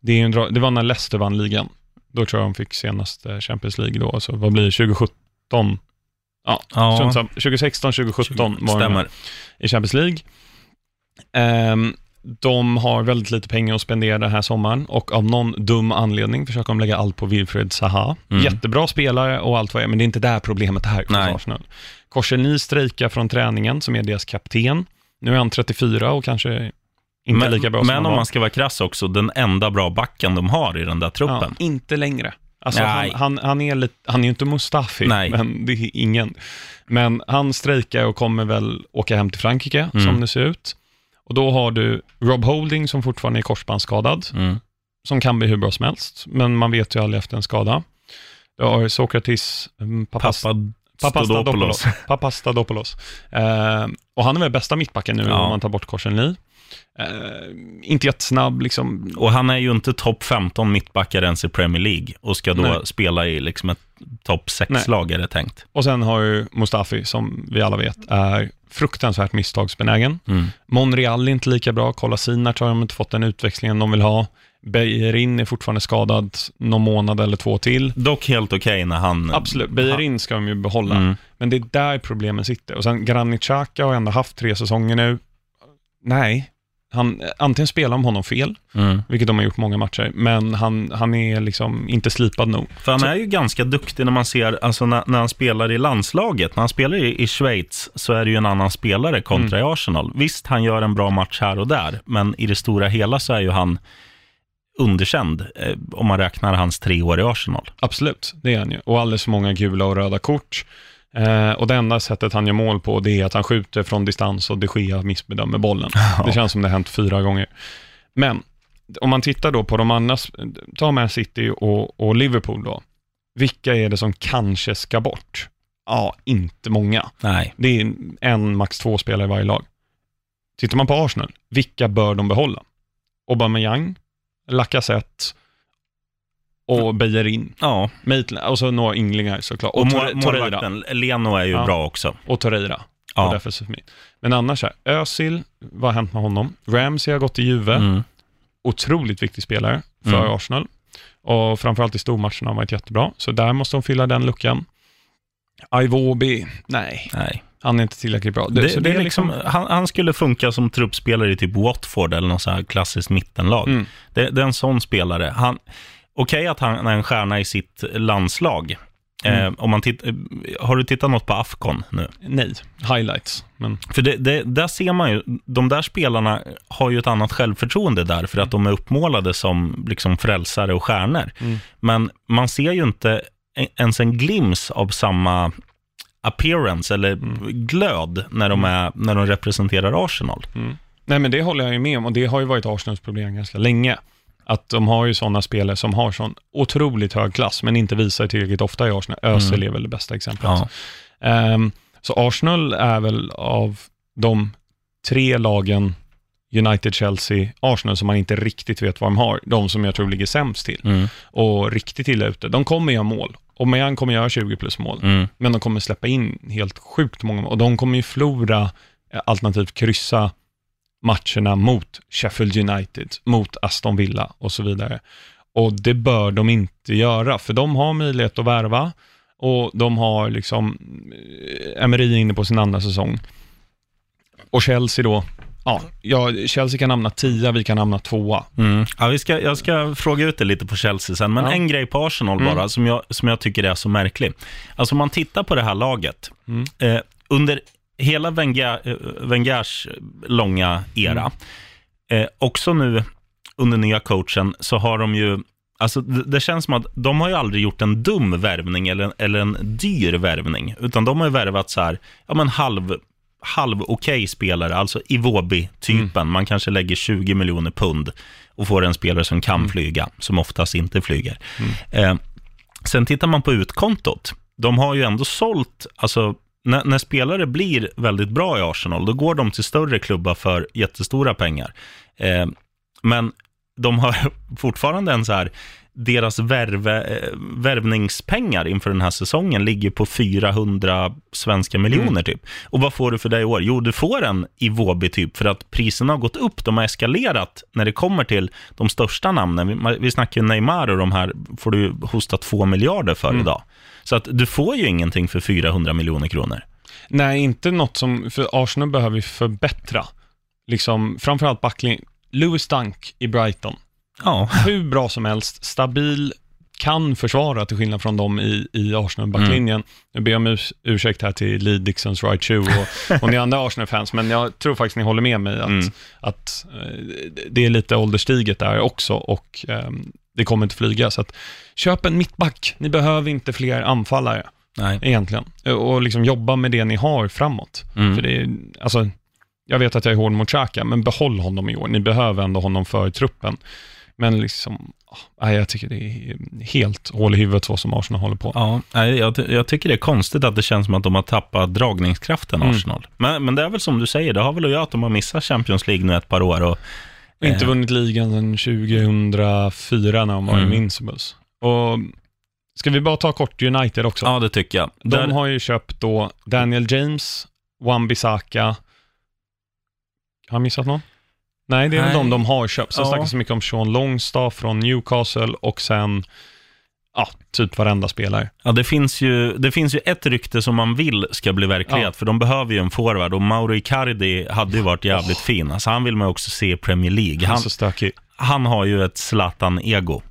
[SPEAKER 2] Det, är en det var när Leicester vann ligan. Då tror jag de fick senast eh, Champions League då. Så vad blir det? 2017? Ja,
[SPEAKER 1] Ja,
[SPEAKER 2] strunt samma. 2016, 2017 var de
[SPEAKER 1] stämmer.
[SPEAKER 2] i Champions League. Ehm, de har väldigt lite pengar att spendera den här sommaren och av någon dum anledning försöker de lägga allt på Wilfred Zaha.
[SPEAKER 1] Mm.
[SPEAKER 2] Jättebra spelare och allt vad det är, men det är inte där problemet är för. Arsenal. Korselny strejkar från träningen, som är deras kapten. Nu är han 34 och kanske inte
[SPEAKER 1] Men,
[SPEAKER 2] lika bra som
[SPEAKER 1] men
[SPEAKER 2] han
[SPEAKER 1] om
[SPEAKER 2] var.
[SPEAKER 1] man ska vara krass också, den enda bra backen de har i den där
[SPEAKER 2] Ja,
[SPEAKER 1] truppen.
[SPEAKER 2] inte längre. Alltså han, han, han, är lite, han är ju inte Mustafi,
[SPEAKER 1] Nej.
[SPEAKER 2] men det är ingen. Men han strejkar och kommer väl åka hem till Frankrike,
[SPEAKER 1] Mm.
[SPEAKER 2] som det ser ut. Och då har du Rob Holding som fortfarande är korsbandsskadad,
[SPEAKER 1] Mm.
[SPEAKER 2] som kan bli hur bra som helst, men man vet ju aldrig efter en skada. Du har Sokratis mm, Papas,
[SPEAKER 1] Papadopoulos.
[SPEAKER 2] Papastadopoulos. Papastadopoulos. Eh, och han är väl bästa mittbacken nu
[SPEAKER 1] Ja.
[SPEAKER 2] om man tar bort Korsenli. Eh, inte jättesnabb, liksom.
[SPEAKER 1] Och han är ju inte topp 15 mittbackar ens i Premier League och ska då
[SPEAKER 2] Nej.
[SPEAKER 1] spela i liksom ett topp
[SPEAKER 2] Nej.
[SPEAKER 1] 6-lag är det tänkt.
[SPEAKER 2] Och sen har ju Mustafi, som vi alla vet, är fruktansvärt misstagsbenägen.
[SPEAKER 1] Mm.
[SPEAKER 2] Monreal är inte lika bra, Kolasinac har de inte fått den utväxlingen de vill ha. Beijerin är fortfarande skadad någon månad eller två till.
[SPEAKER 1] Dock helt okej när han...
[SPEAKER 2] Absolut, Beijerin ska de ju behålla.
[SPEAKER 1] Mm.
[SPEAKER 2] Men det är där problemen sitter. Och sen Granit Xhaka har ändå haft tre säsonger nu. Nej, han, antingen spelar de honom fel,
[SPEAKER 1] Mm.
[SPEAKER 2] vilket de har gjort många matcher, men han, han är liksom inte slipad nog.
[SPEAKER 1] För han är ju ganska duktig när man ser, alltså när, när han spelar i landslaget. När han spelar i, i Schweiz så är det ju en annan spelare kontra
[SPEAKER 2] Mm.
[SPEAKER 1] i Arsenal. Visst, han gör en bra match här och där, men i det stora hela så är ju han underkänd, eh, om man räknar hans tre år i Arsenal.
[SPEAKER 2] Absolut, det är han ju. Och alldeles för många gula och röda kort. Eh, och det enda sättet han gör mål på, det är att han skjuter från distans och de Gea missbedömer bollen. Det känns som det har hänt fyra gånger. Men, om man tittar då på de andra, ta Man City och, och Liverpool då. Vilka är det som kanske ska bort? Ja, inte många.
[SPEAKER 1] Nej.
[SPEAKER 2] Det är en, max två spelare i varje lag. Tittar man på Arsenal, vilka bör de behålla? Aubameyang, Lacazette och Bellerin.
[SPEAKER 1] Ja,
[SPEAKER 2] Maitland, och så några ynglingar såklart.
[SPEAKER 1] och
[SPEAKER 2] Och, Tor- Torreira.
[SPEAKER 1] Leno är ju
[SPEAKER 2] Ja.
[SPEAKER 1] bra också.
[SPEAKER 2] Och Torreira.
[SPEAKER 1] Ja.
[SPEAKER 2] Och defensive mid. Men annars här, Özil, vad har hänt med honom? Ramsey har gått till Juve.
[SPEAKER 1] Mm.
[SPEAKER 2] Otroligt viktig spelare för
[SPEAKER 1] Mm.
[SPEAKER 2] Arsenal. Och framförallt i stormatcherna har han varit jättebra. Så där måste de fylla den luckan. Iwobi, nej,
[SPEAKER 1] Nej.
[SPEAKER 2] han är inte tillräckligt bra.
[SPEAKER 1] Det,
[SPEAKER 2] så
[SPEAKER 1] det är liksom, han, han skulle funka som truppspelare i typ Watford eller något så här klassiskt mittenlag.
[SPEAKER 2] Mm.
[SPEAKER 1] Det, det är en sån spelare. Han, Okej att han är en stjärna i sitt landslag.
[SPEAKER 2] Mm.
[SPEAKER 1] Eh, om man titt, eh, har du tittat något på Afcon nu?
[SPEAKER 2] Nej, highlights. Men,
[SPEAKER 1] För det, det, där ser man ju, de där spelarna har ju ett annat självförtroende där, för att de är uppmålade som liksom frälsare och stjärnor.
[SPEAKER 2] Mm.
[SPEAKER 1] Men man ser ju inte ens en glims av samma appearance eller
[SPEAKER 2] Mm.
[SPEAKER 1] glöd när de, är, när de representerar Arsenal.
[SPEAKER 2] mm. Nej, men det håller jag ju med om och det har ju varit Arsenals problem ganska länge. Att de har ju sådana spelare som har sån otroligt hög klass, men inte visar tillräckligt ofta i Arsenal. Özil
[SPEAKER 1] Mm.
[SPEAKER 2] är väl det bästa exemplet.
[SPEAKER 1] Ja.
[SPEAKER 2] Ehm, så Arsenal är väl av de tre lagen, United, Chelsea, Arsenal, som man inte riktigt vet vad de har, de som jag tror ligger sämst till
[SPEAKER 1] Mm,
[SPEAKER 2] och riktigt illa ute. De kommer göra mål. Och Mayan kommer göra 20 plus mål,
[SPEAKER 1] mm,
[SPEAKER 2] men de kommer släppa in helt sjukt många mål. Och de kommer ju förlora, eh, alternativt kryssa, matcherna mot Sheffield United, mot Aston Villa och så vidare. Och det bör de inte göra, för de har möjlighet att värva och de har liksom, eh, Emery inne på sin andra säsong. Och Chelsea då, ja, ja Chelsea kan hamna tia, vi kan hamna tvåa.
[SPEAKER 1] mm. Ja, vi ska, jag ska fråga ut det lite på Chelsea sen, men
[SPEAKER 2] Ja.
[SPEAKER 1] en grej på Arsenal
[SPEAKER 2] Mm.
[SPEAKER 1] bara, som jag, som jag tycker är så märklig. Alltså om man tittar på det här laget,
[SPEAKER 2] Mm.
[SPEAKER 1] eh, under hela eh, Wengers långa era,
[SPEAKER 2] Mm.
[SPEAKER 1] eh, också nu under nya coachen, så har de ju, alltså det, det känns som att de har ju aldrig gjort en dum värvning eller, en- eller en dyr värvning, utan de har ju värvat så här, ja men halv, halv okej spelare, alltså Iwobi-typen. Man kanske lägger 20 miljoner pund och får en spelare som kan flyga, som oftast inte flyger. Eh, sen tittar man på utkontot. De har ju ändå sålt, alltså när, när spelare blir väldigt bra i Arsenal, då går de till större klubbar för jättestora pengar. Eh, men de har fortfarande en så här, deras värve, eh, värvningspengar inför den här säsongen ligger på 400 svenska miljoner typ. Och vad får du för det i år? Jo, du får en i Våby typ, för att priserna har gått upp, de har eskalerat när det kommer till de största namnen. Vi, vi snackar ju Neymar och de här får du hosta 2 miljarder för
[SPEAKER 2] Mm.
[SPEAKER 1] idag. Så att du får ju ingenting för 400 miljoner kronor.
[SPEAKER 2] Nej, inte något som, för Arsenal behöver ju förbättra. Liksom, framförallt backlinjen. Lewis Dunk i Brighton.
[SPEAKER 1] Ja,
[SPEAKER 2] Hur bra som helst, stabil, kan försvara till skillnad från dem i, i Arsenal-backlinjen. Nu ber jag om urs- ursäkt här till Lee Dixons Right Shoe och, och ni andra Arsenal-fans, men jag tror faktiskt ni håller med mig att,
[SPEAKER 1] Mm.
[SPEAKER 2] att eh, det är lite ålderstiget där också och ehm, det kommer inte flyga. Så att, köp en mittback, ni behöver inte fler anfallare
[SPEAKER 1] nej.
[SPEAKER 2] egentligen. Och liksom jobba med det ni har framåt.
[SPEAKER 1] Mm.
[SPEAKER 2] För det är, alltså, jag vet att jag är hård mot Xhaka, men behåll honom i år. Ni behöver ändå honom för truppen. Men liksom, ah, nej, jag tycker det är helt hål i huvudet så som Arsenal håller på.
[SPEAKER 1] Ja, nej, jag, jag tycker det är konstigt att det känns som att de har tappat dragningskraften,
[SPEAKER 2] Mm.
[SPEAKER 1] Arsenal. Men, men det är väl som du säger, det har väl att göra att de har missat Champions League nu ett par år. Och,
[SPEAKER 2] Inte
[SPEAKER 1] Eh.
[SPEAKER 2] vunnit ligan sedan 2004 när de var
[SPEAKER 1] Mm.
[SPEAKER 2] Invincibles. Och ska vi bara ta kort United också?
[SPEAKER 1] ja, det tycker jag.
[SPEAKER 2] De
[SPEAKER 1] Där,
[SPEAKER 2] har ju köpt då Daniel James, Wan-Bissaka. Har jag missat någon? Nej, det är väl de de har köpt. Så
[SPEAKER 1] Ja.
[SPEAKER 2] snackas så mycket om Sean Longstaff från Newcastle och sen ja, typ varenda spelare.
[SPEAKER 1] Ja, det finns, ju, det finns ju ett rykte som man vill ska bli verklighet,
[SPEAKER 2] Ja.
[SPEAKER 1] för de behöver ju en forward och Mauro Icardi hade ju varit jävligt fin. Alltså, han vill man också se i Premier League.
[SPEAKER 2] Han
[SPEAKER 1] Han, han har ju ett Zlatan-ego.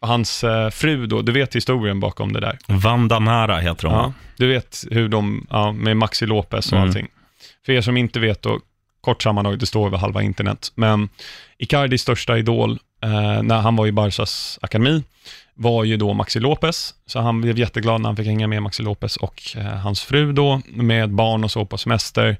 [SPEAKER 2] Och hans eh, fru då, du vet historien bakom det där.
[SPEAKER 1] Vandanara heter hon,
[SPEAKER 2] Ja, du vet hur de, ja, med Maxi Lopez och
[SPEAKER 1] Mm.
[SPEAKER 2] allting. För er som inte vet då, kort sammanhang, det står över halva internet, men Icardis största idol eh, när han var i Barsas akademi var ju då Maxi Lopez, så han blev jätteglad när han fick hänga med Maxi Lopez och eh, hans fru då, med barn och så på semester.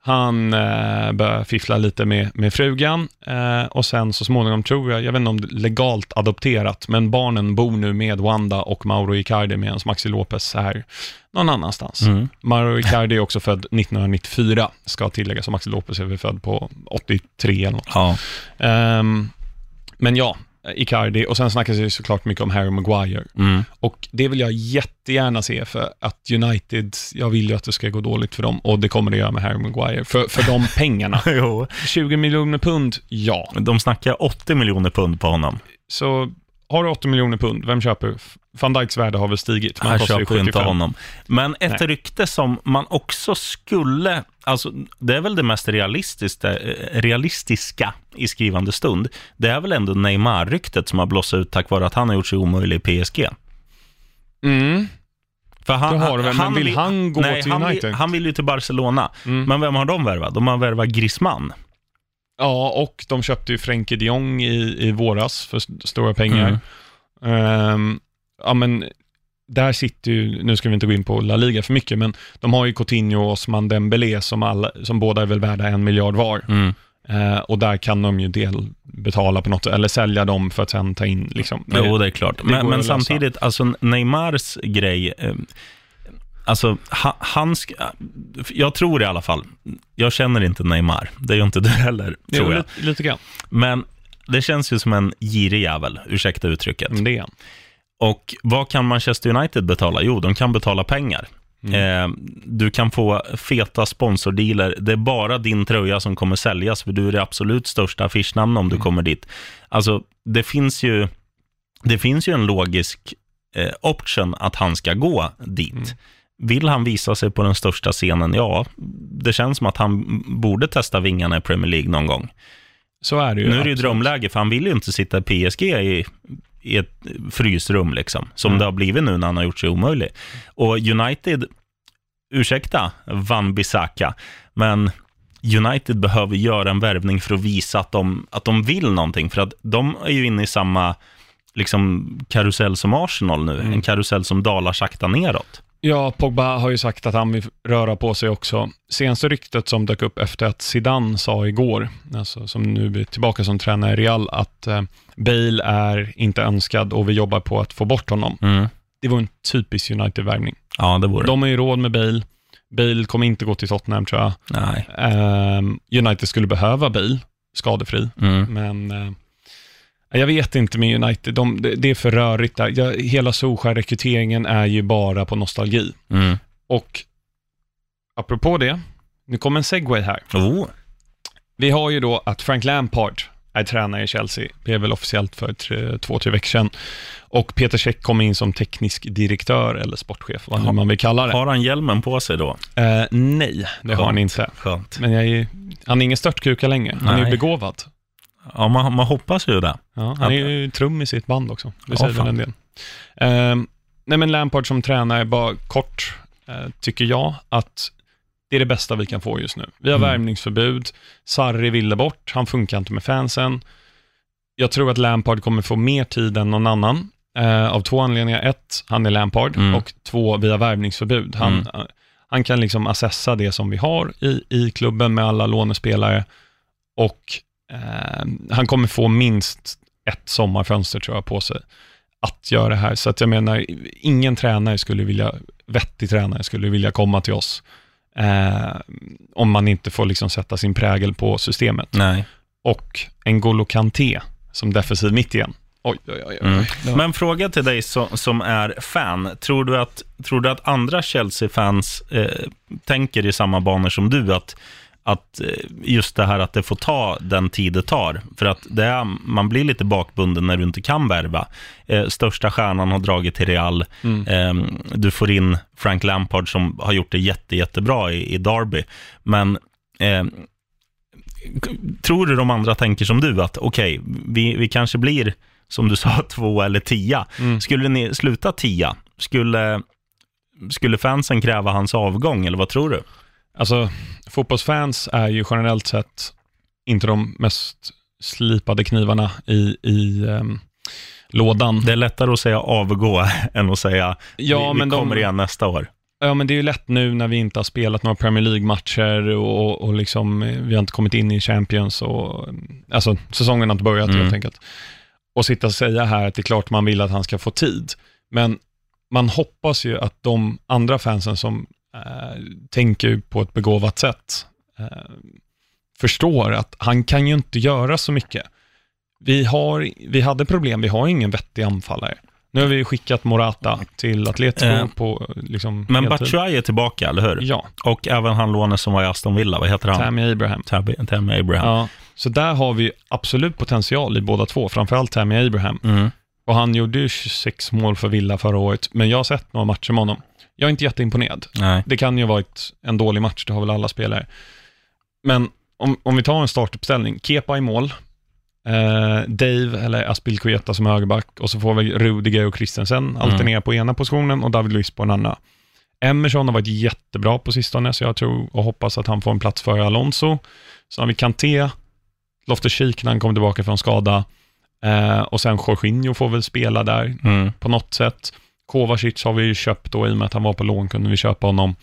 [SPEAKER 2] Han eh, började fiffla lite med, med frugan eh, och sen så småningom tror jag, jag vet inte om det är legalt adopterat, men barnen bor nu med Wanda och Mauro Icardi medan Maxi Lopez är någon annanstans.
[SPEAKER 1] Mm.
[SPEAKER 2] Mauro Icardi är också född 1994, ska tilläggas, och Maxi Lopez är väl född på 83 eller något.
[SPEAKER 1] Ja.
[SPEAKER 2] Ehm, men ja, Icardi, och sen snackas det såklart mycket om Harry Maguire.
[SPEAKER 1] Mm.
[SPEAKER 2] Och det vill jag jättegärna se, för att United, jag vill ju att det ska gå dåligt för dem, och det kommer det göra med Harry Maguire. För, för de pengarna.
[SPEAKER 1] jo.
[SPEAKER 2] 20 miljoner pund, ja.
[SPEAKER 1] De snackar 80 miljoner pund på honom.
[SPEAKER 2] Så har du 80 miljoner pund, vem köper? Van Dijks värde har väl stigit. men han
[SPEAKER 1] Han
[SPEAKER 2] kostar ju
[SPEAKER 1] köper ju inte
[SPEAKER 2] 75.
[SPEAKER 1] honom. Men ett
[SPEAKER 2] Nej.
[SPEAKER 1] rykte som man också skulle, alltså det är väl det mest realistiska, eh, realistiska i skrivande stund. Det är väl ändå Neymar-ryktet som har blossat ut tack vare att han har gjort sig omöjlig i PSG.
[SPEAKER 2] Mm,
[SPEAKER 1] För han,
[SPEAKER 2] det har väl, men vill han gå
[SPEAKER 1] nej,
[SPEAKER 2] till
[SPEAKER 1] han
[SPEAKER 2] United?
[SPEAKER 1] Vill, han vill ju till Barcelona.
[SPEAKER 2] mm.
[SPEAKER 1] Men vem har de värvat? De har värvat Griezmann.
[SPEAKER 2] Ja, och de köpte ju Frenkie de Jong i, i våras för st- stora pengar. Ehm, ja, men där sitter ju, nu ska vi inte gå in på La Liga för mycket, men de har ju Coutinho och Osman Dembélé som, alla, som båda är väl värda en miljard var.
[SPEAKER 1] Mm.
[SPEAKER 2] Eh, och där kan de ju delbetala på något sätt, eller sälja dem för att sen ta in liksom.
[SPEAKER 1] Jo, det är klart.
[SPEAKER 2] det
[SPEAKER 1] Men, men samtidigt, alltså Neymars grej, eh, alltså ha, han, sk- jag tror i alla fall, jag känner inte Neymar, det gör inte du heller,
[SPEAKER 2] Jo,
[SPEAKER 1] tror jag.
[SPEAKER 2] lite, lite grann.
[SPEAKER 1] Men det känns ju som en girig jävel, ursäkta uttrycket.
[SPEAKER 2] Men det är han.
[SPEAKER 1] Och vad kan Manchester United betala? Jo, de kan betala pengar.
[SPEAKER 2] Mm.
[SPEAKER 1] Eh, du kan få feta sponsordealer. Det är bara din tröja som kommer säljas, för du är det absolut största affischnamn om du
[SPEAKER 2] Mm.
[SPEAKER 1] kommer dit. Alltså, det finns ju, det finns ju en logisk eh, option att han ska gå dit.
[SPEAKER 2] Mm.
[SPEAKER 1] Vill han visa sig på den största scenen? Ja, det känns som att han borde testa vingarna i Premier League någon gång.
[SPEAKER 2] Så är det ju.
[SPEAKER 1] Nu är det ju drömläge, för han vill ju inte sitta i PSG i, i ett frysrum, liksom, som
[SPEAKER 2] Mm.
[SPEAKER 1] det har blivit nu när han har gjort sig omöjlig. Och United, ursäkta Van Bissaka, men United behöver göra en värvning för att visa att de, att de vill någonting, för att de är ju inne i samma liksom, karusell som Arsenal nu,
[SPEAKER 2] Mm.
[SPEAKER 1] en karusell som dalar sakta neråt.
[SPEAKER 2] Ja, Pogba har ju sagt att han vill röra på sig också. Senaste ryktet som dök upp efter att Zidane sa igår, alltså som nu är tillbaka som tränare i Real, att eh, Bale är inte önskad och vi jobbar på att få bort honom. Det var en typisk United-värvning.
[SPEAKER 1] Ja, det vore
[SPEAKER 2] De har ju råd med Bale. Bale kommer inte gå till Tottenham tror jag.
[SPEAKER 1] Nej.
[SPEAKER 2] Ehm, United skulle behöva Bale, skadefri,
[SPEAKER 1] Mm.
[SPEAKER 2] men eh, jag vet inte med United. De, det, är för rörigt där. Ja, hela Solskjaer-rekryteringen är ju bara på nostalgi.
[SPEAKER 1] Mm.
[SPEAKER 2] Och apropå det, nu kommer en segway här.
[SPEAKER 1] Oh.
[SPEAKER 2] Vi har ju då att Frank Lampard är tränare i Chelsea, blev väl officiellt för tre, två, tre veckor sedan. Och Peter Cech kommer in som teknisk direktör eller sportchef, vad nu man vill kalla det.
[SPEAKER 1] Har han hjälmen på sig då?
[SPEAKER 2] Eh, nej, det har han
[SPEAKER 1] Skönt.
[SPEAKER 2] inte.
[SPEAKER 1] Skönt.
[SPEAKER 2] Men jag är, han är ingen störtkuka längre. Han är ju
[SPEAKER 1] Nej.
[SPEAKER 2] begåvad.
[SPEAKER 1] Ja, man, man hoppas ju det.
[SPEAKER 2] Ja, han är ju trum i sitt band också. Det
[SPEAKER 1] Ja,
[SPEAKER 2] säger väl
[SPEAKER 1] fan.
[SPEAKER 2] en del. Ehm, nej, men Lampard som tränare, bara kort, eh, tycker jag att det är det bästa vi kan få just nu. Vi har
[SPEAKER 1] Mm.
[SPEAKER 2] värvningsförbud, Sarri ville bort, han funkar inte med fansen. Jag tror att Lampard kommer få mer tid än någon annan, eh, av två anledningar. Ett, han är Lampard,
[SPEAKER 1] Mm.
[SPEAKER 2] och två, vi har värvningsförbud. Han,
[SPEAKER 1] Mm.
[SPEAKER 2] eh, han kan liksom assessa det som vi har i, i klubben med alla lånespelare och eh, han kommer få minst ett sommarfönster tror jag på sig att göra det här. Så att jag menar, ingen tränare skulle vilja, vettig tränare skulle vilja komma till oss eh, om man inte får liksom sätta sin prägel på systemet.
[SPEAKER 1] Nej.
[SPEAKER 2] Och N'Golo Kanté som defensiv mitt igen. Oj, oj, oj.
[SPEAKER 1] Mm. Men fråga till dig som, som är fan. Tror du att, tror du att andra Chelsea-fans eh, tänker i samma banor som du? Att att eh, just det här att det får ta den tid det tar. För att det är, man blir lite bakbunden när du inte kan värva. Eh, största stjärnan har dragit till Real.
[SPEAKER 2] Mm.
[SPEAKER 1] Eh, du får in Frank Lampard som har gjort det jätte, jättebra i, i Derby. Men eh, tror du de andra tänker som du, att okej, okay, vi, vi kanske blir, som du sa, två eller tia.
[SPEAKER 2] Mm.
[SPEAKER 1] Skulle ni sluta tia, skulle, skulle fansen kräva hans avgång, eller vad tror du?
[SPEAKER 2] Alltså, fotbollsfans är ju generellt sett inte de mest slipade knivarna i, i um, lådan.
[SPEAKER 1] Det är lättare att säga avgå än att säga
[SPEAKER 2] ja,
[SPEAKER 1] vi, vi kommer
[SPEAKER 2] de,
[SPEAKER 1] igen nästa år.
[SPEAKER 2] Ja, men det är ju lätt nu när vi inte har spelat några Premier League-matcher och, och liksom, vi har inte kommit in i Champions och alltså säsongen har inte börjat
[SPEAKER 1] Mm.
[SPEAKER 2] helt enkelt. Och sitta och säga här att det är klart man vill att han ska få tid, men man hoppas ju att de andra fansen som eh, tänker på ett begåvat sätt eh, förstår att han kan ju inte göra så mycket. Vi, har, vi hade problem, vi har ingen vettig anfallare. Nu har vi skickat Morata till Atletico
[SPEAKER 1] Eh,
[SPEAKER 2] på liksom
[SPEAKER 1] Men. Batshuayi är tillbaka, eller hur?
[SPEAKER 2] Ja,
[SPEAKER 1] Och även han låne som var i Aston Villa, vad heter han?
[SPEAKER 2] Tammy Abraham.
[SPEAKER 1] Tammy, Tammy Abraham.
[SPEAKER 2] Ja, så där har vi absolut potential i båda två, framförallt Tammy Abraham.
[SPEAKER 1] Mm.
[SPEAKER 2] Och han gjorde ju 26 mål för Villa förra året, men jag har sett några matcher med honom. Jag är inte jätteimponerad.
[SPEAKER 1] Nej.
[SPEAKER 2] Det kan ju ha varit en dålig match, det har väl alla spelare. Men om, om vi tar en startuppställning, Kepa i mål, eh, Dave eller Aspilkueta som högerback och så får vi Rudiger och Christensen alternera på ena positionen och David Luiz på den andra. Emerson har varit jättebra på sistone, så jag tror och hoppas att han får en plats före Alonso. Så har vi Kanté, Loftus-Cheek när han kommer tillbaka från skada eh, och sen Jorginho får väl spela där
[SPEAKER 1] Mm.
[SPEAKER 2] på något sätt. Kovacic har vi ju köpt då, i och med att han var på lån kunde vi köpa honom.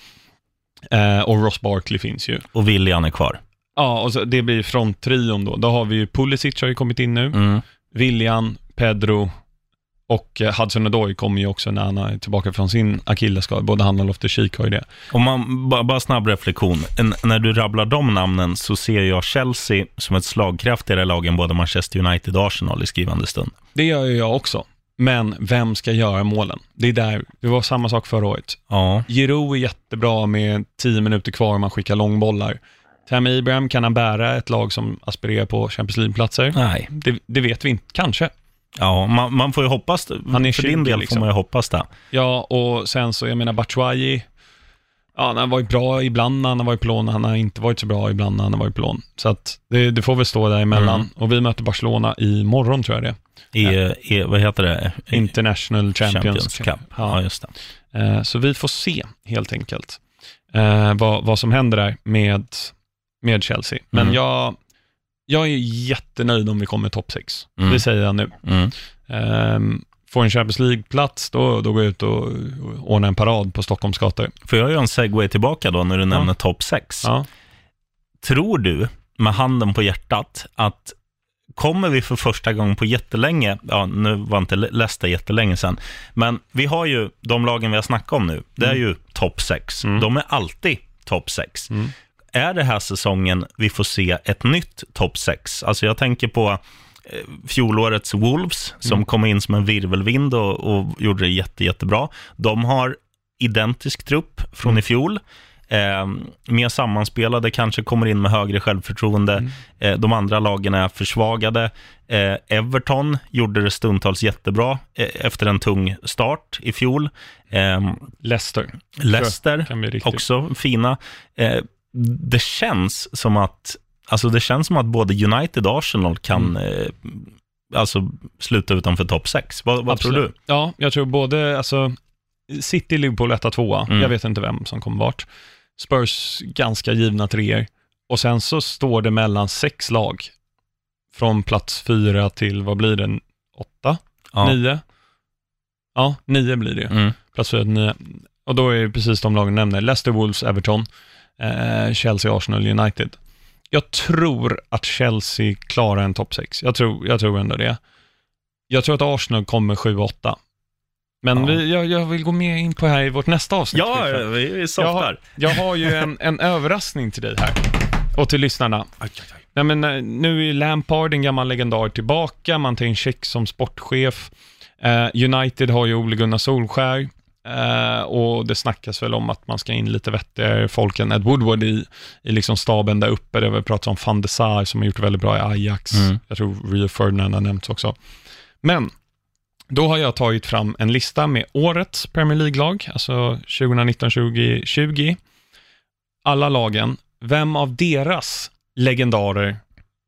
[SPEAKER 2] Eh, och Ross Barkley finns ju.
[SPEAKER 1] Och William är kvar.
[SPEAKER 2] Ja, och så det blir fronttrion då. Då har vi ju Pulisic har ju kommit in nu.
[SPEAKER 1] Mm.
[SPEAKER 2] William, Pedro och eh, Hudson Odoi kommer ju också när han är tillbaka från sin akillesskada. Både han och Loftus-Cheek har ju det.
[SPEAKER 1] Om man, bara, bara snabb reflektion. En, när du rabblar de namnen så ser jag Chelsea som ett slagkraftigare lag än både Manchester United och Arsenal i skrivande stund.
[SPEAKER 2] Det gör ju jag också. Men vem ska göra målen? Det är där, det var samma sak förra året.
[SPEAKER 1] Ja,
[SPEAKER 2] Giroud är jättebra med 10 minuter kvar om man skickar långbollar. Tammy Abraham, kan han bära ett lag som aspirerar på Champions League-platser?
[SPEAKER 1] nej.
[SPEAKER 2] Det, det vet vi inte, kanske.
[SPEAKER 1] Ja, man, man får ju hoppas det.
[SPEAKER 2] Han är
[SPEAKER 1] För din
[SPEAKER 2] 20
[SPEAKER 1] del
[SPEAKER 2] liksom.
[SPEAKER 1] får man ju hoppas det.
[SPEAKER 2] Ja, och sen så, jag menar Batshuayi, ja, han har varit bra ibland när han har varit på lån, han har inte varit så bra ibland när han har varit på lån. Så att det, det får väl stå däremellan.
[SPEAKER 1] Mm.
[SPEAKER 2] Och vi möter Barcelona i morgon tror jag det.
[SPEAKER 1] I, i vad heter det?
[SPEAKER 2] International Champions,
[SPEAKER 1] Cup. Ja,
[SPEAKER 2] Ja.
[SPEAKER 1] just det.
[SPEAKER 2] Eh, Så vi får se, helt enkelt, eh, vad, vad som händer där med, med Chelsea. Men
[SPEAKER 1] Mm.
[SPEAKER 2] jag, jag är jättenöjd om vi kommer topp 6.
[SPEAKER 1] Mm.
[SPEAKER 2] Det säger jag nu.
[SPEAKER 1] Mm.
[SPEAKER 2] Ehm, får en Champions League-plats, då, då går jag ut och, ordnar en parad på Stockholms gator.
[SPEAKER 1] Får jag göra en segway tillbaka då när du nämner topp 6?
[SPEAKER 2] Ja.
[SPEAKER 1] Tror du, med handen på hjärtat, att kommer vi för första gången på jättelänge, ja nu var inte Leicester jättelänge sedan, men vi har ju de lagen vi har snackat om nu, det är ju topp 6.
[SPEAKER 2] Mm.
[SPEAKER 1] De är alltid topp 6.
[SPEAKER 2] Mm.
[SPEAKER 1] Är det här säsongen vi får se ett nytt topp 6? Alltså jag tänker på fjolårets Wolves, som
[SPEAKER 2] Mm.
[SPEAKER 1] kom in som en virvelvind och, och gjorde det jätte, jättebra. De har identisk trupp från
[SPEAKER 2] Mm.
[SPEAKER 1] i fjol. Eh, mer sammanspelade, kanske kommer in med högre självförtroende.
[SPEAKER 2] Mm.
[SPEAKER 1] Eh, de andra lagen är försvagade. Eh, Everton gjorde det stundtals jättebra eh, efter en tung start i fjol. Eh,
[SPEAKER 2] Leicester
[SPEAKER 1] Leicester också fina. Eh, det känns som att Alltså det känns som att både United och Arsenal kan
[SPEAKER 2] Mm.
[SPEAKER 1] eh, alltså sluta utanför topp 6. Vad, vad tror du?
[SPEAKER 2] Ja, jag tror både, alltså, City, Liverpool, etta, tvåa.
[SPEAKER 1] Mm.
[SPEAKER 2] Jag vet inte vem som kommer vart. Spurs, ganska givna treor. Och sen så står det mellan sex lag. Från plats fyra till, vad blir det, åtta?
[SPEAKER 1] Ja.
[SPEAKER 2] Nio? Ja, nio blir det.
[SPEAKER 1] Mm.
[SPEAKER 2] Plats fyra till nio. Och då är det precis de lagen nämner. Leicester, Wolves, Everton, eh, Chelsea, Arsenal, United. Jag tror att Chelsea klarar en topp sex. Jag tror, jag tror ändå det. Jag tror att Arsenal kommer 7-8. Men
[SPEAKER 1] Ja.
[SPEAKER 2] vi, jag, jag vill gå mer in på det här i vårt nästa avsnitt.
[SPEAKER 1] Ja, vi,
[SPEAKER 2] jag,
[SPEAKER 1] softar.
[SPEAKER 2] har, jag har ju en, en överraskning till dig här. Och till lyssnarna. Nej, men, eh, nu är Lampard en gammal legendar tillbaka, man tar in Check som sportchef. Eh, United har ju Ole Gunnar Solskär. Eh, och det snackas väl om att man ska in lite vettigare folk än Ed Woodward i, i liksom staben där uppe. Det har vi pratat om van de Sar som har gjort väldigt bra i Ajax.
[SPEAKER 1] Mm.
[SPEAKER 2] Jag tror Rio Ferdinand har nämnts också. Men då har jag tagit fram en lista med årets Premier League-lag, alltså 2019-2020. Alla lagen, vem av deras legendarer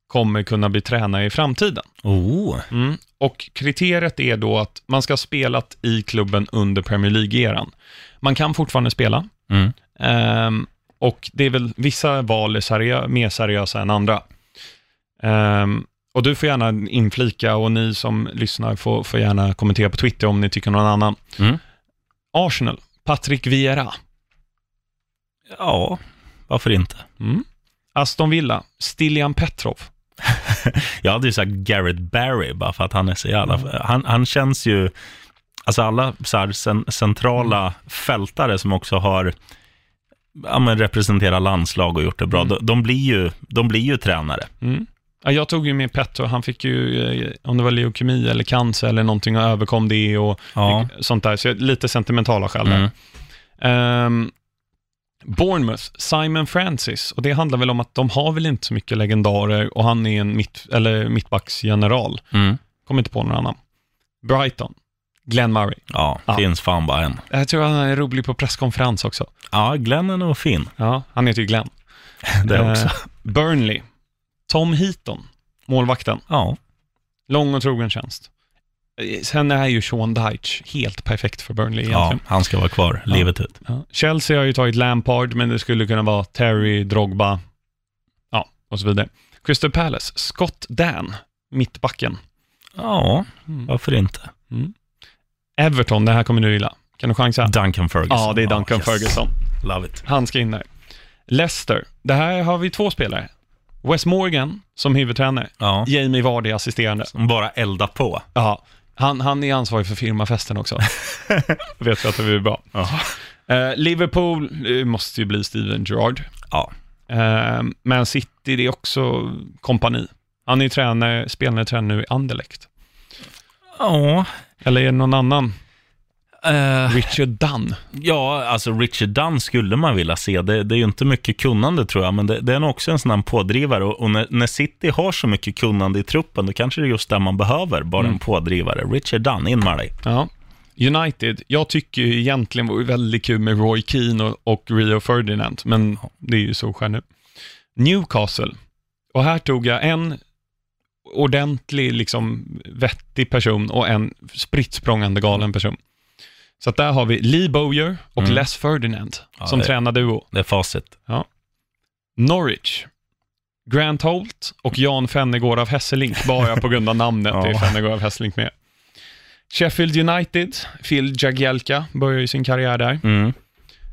[SPEAKER 2] kommer kunna bli tränare i framtiden?
[SPEAKER 1] Oh.
[SPEAKER 2] Mm. Och kriteriet är då att man ska ha spelat i klubben under Premier League-eran. Man kan fortfarande spela,
[SPEAKER 1] Mm.
[SPEAKER 2] Ehm, och det är väl vissa val är seriö- mer seriösa än andra. Ehm, och du får gärna inflika och ni som lyssnar får, får gärna kommentera på Twitter om ni tycker någon annan.
[SPEAKER 1] Mm.
[SPEAKER 2] Arsenal, Patrick Vieira.
[SPEAKER 1] Ja, varför inte?
[SPEAKER 2] Mm. Aston Villa, Stilian Petrov.
[SPEAKER 1] Jag hade ju sagt Garrett Barry bara för att han är så jävla... Han, han känns ju... Alltså alla så här cen, centrala fältare som också har ja, men representerat landslag och gjort det bra,
[SPEAKER 2] Mm.
[SPEAKER 1] de, de, blir ju, de blir ju tränare.
[SPEAKER 2] Mm. Ja, jag tog ju med Petrov, han fick ju, eh, om det var leukemi eller cancer eller någonting och överkom det och
[SPEAKER 1] Ja.
[SPEAKER 2] sånt där. Så jag- lite sentimentala skäl där.
[SPEAKER 1] Mm.
[SPEAKER 2] Bournemouth, Simon Francis. Och det handlar väl om att de har väl inte så mycket legendarer och han är en mitt, eller mittbacksgeneral.
[SPEAKER 1] Mm.
[SPEAKER 2] Kommer inte på någon annan. Brighton, Glenn Murray.
[SPEAKER 1] Ja,
[SPEAKER 2] Ja.
[SPEAKER 1] finns fan bara en.
[SPEAKER 2] Jag tror han är rolig på presskonferens också.
[SPEAKER 1] Ja, Glenn är nog fin.
[SPEAKER 2] Ja, han heter ju Glenn.
[SPEAKER 1] Det också.
[SPEAKER 2] Eh, Burnley, Tom Heaton, målvakten.
[SPEAKER 1] Ja.
[SPEAKER 2] Lång och trogen tjänst. Sen är ju Sean Dyche helt perfekt för Burnley
[SPEAKER 1] ja,
[SPEAKER 2] egentligen.
[SPEAKER 1] han ska vara kvar
[SPEAKER 2] Ja.
[SPEAKER 1] livet ut.
[SPEAKER 2] Ja. Chelsea har ju tagit Lampard, men det skulle kunna vara Terry, Drogba, ja, och så vidare. Crystal Palace, Scott Dan, mittbacken.
[SPEAKER 1] Ja,
[SPEAKER 2] Mm.
[SPEAKER 1] varför inte?
[SPEAKER 2] Everton, det här kommer du gilla. Kan du chansa?
[SPEAKER 1] Duncan Ferguson.
[SPEAKER 2] Ja, det är Duncan
[SPEAKER 1] yes.
[SPEAKER 2] Ferguson.
[SPEAKER 1] Love it.
[SPEAKER 2] Han ska in där. Leicester, det här har vi två spelare. Wes Morgan som huvudtränare,
[SPEAKER 1] Ja,
[SPEAKER 2] Jamie Vardy assisterande.
[SPEAKER 1] som bara elda på.
[SPEAKER 2] Ja, han, han är ansvarig för firmafesten också. Vet vi att det blir bra. Eh, Liverpool eh, måste ju bli Steven Gerrard.
[SPEAKER 1] Ja.
[SPEAKER 2] Eh, Man City, det är också kompani. Han är ju tränare, spelande tränare nu i Anderlecht.
[SPEAKER 1] Ja.
[SPEAKER 2] Eller är det någon annan?
[SPEAKER 1] Eh,
[SPEAKER 2] Richard Dunn.
[SPEAKER 1] ja, alltså Richard Dunn skulle man vilja se. Det, det är ju inte mycket kunnande tror jag, men det, det är nog också en sån här pådrivare. Och, och när, när City har så mycket kunnande i truppen, då kanske det är just där man behöver, bara
[SPEAKER 2] Mm.
[SPEAKER 1] en pådrivare. Richard Dunn, in med dig.
[SPEAKER 2] Ja. United, jag tycker ju egentligen vore väldigt kul med Roy Keane och, och Rio Ferdinand, men det är ju så nu. Newcastle, och här tog jag en ordentlig, liksom vettig person och en spritt galen person. Så där har vi Lee Bowyer och
[SPEAKER 1] Mm.
[SPEAKER 2] Les Ferdinand
[SPEAKER 1] Ja,
[SPEAKER 2] som
[SPEAKER 1] det-
[SPEAKER 2] tränarduo.
[SPEAKER 1] Det är facit.
[SPEAKER 2] Norwich, Grant Holt och Jan Fennegård av Hesselink, bara på grund av namnet
[SPEAKER 1] Ja.
[SPEAKER 2] är Fennegård av Hesselink med. Sheffield United, Phil Jagielka börjar ju sin karriär där.
[SPEAKER 1] Mm.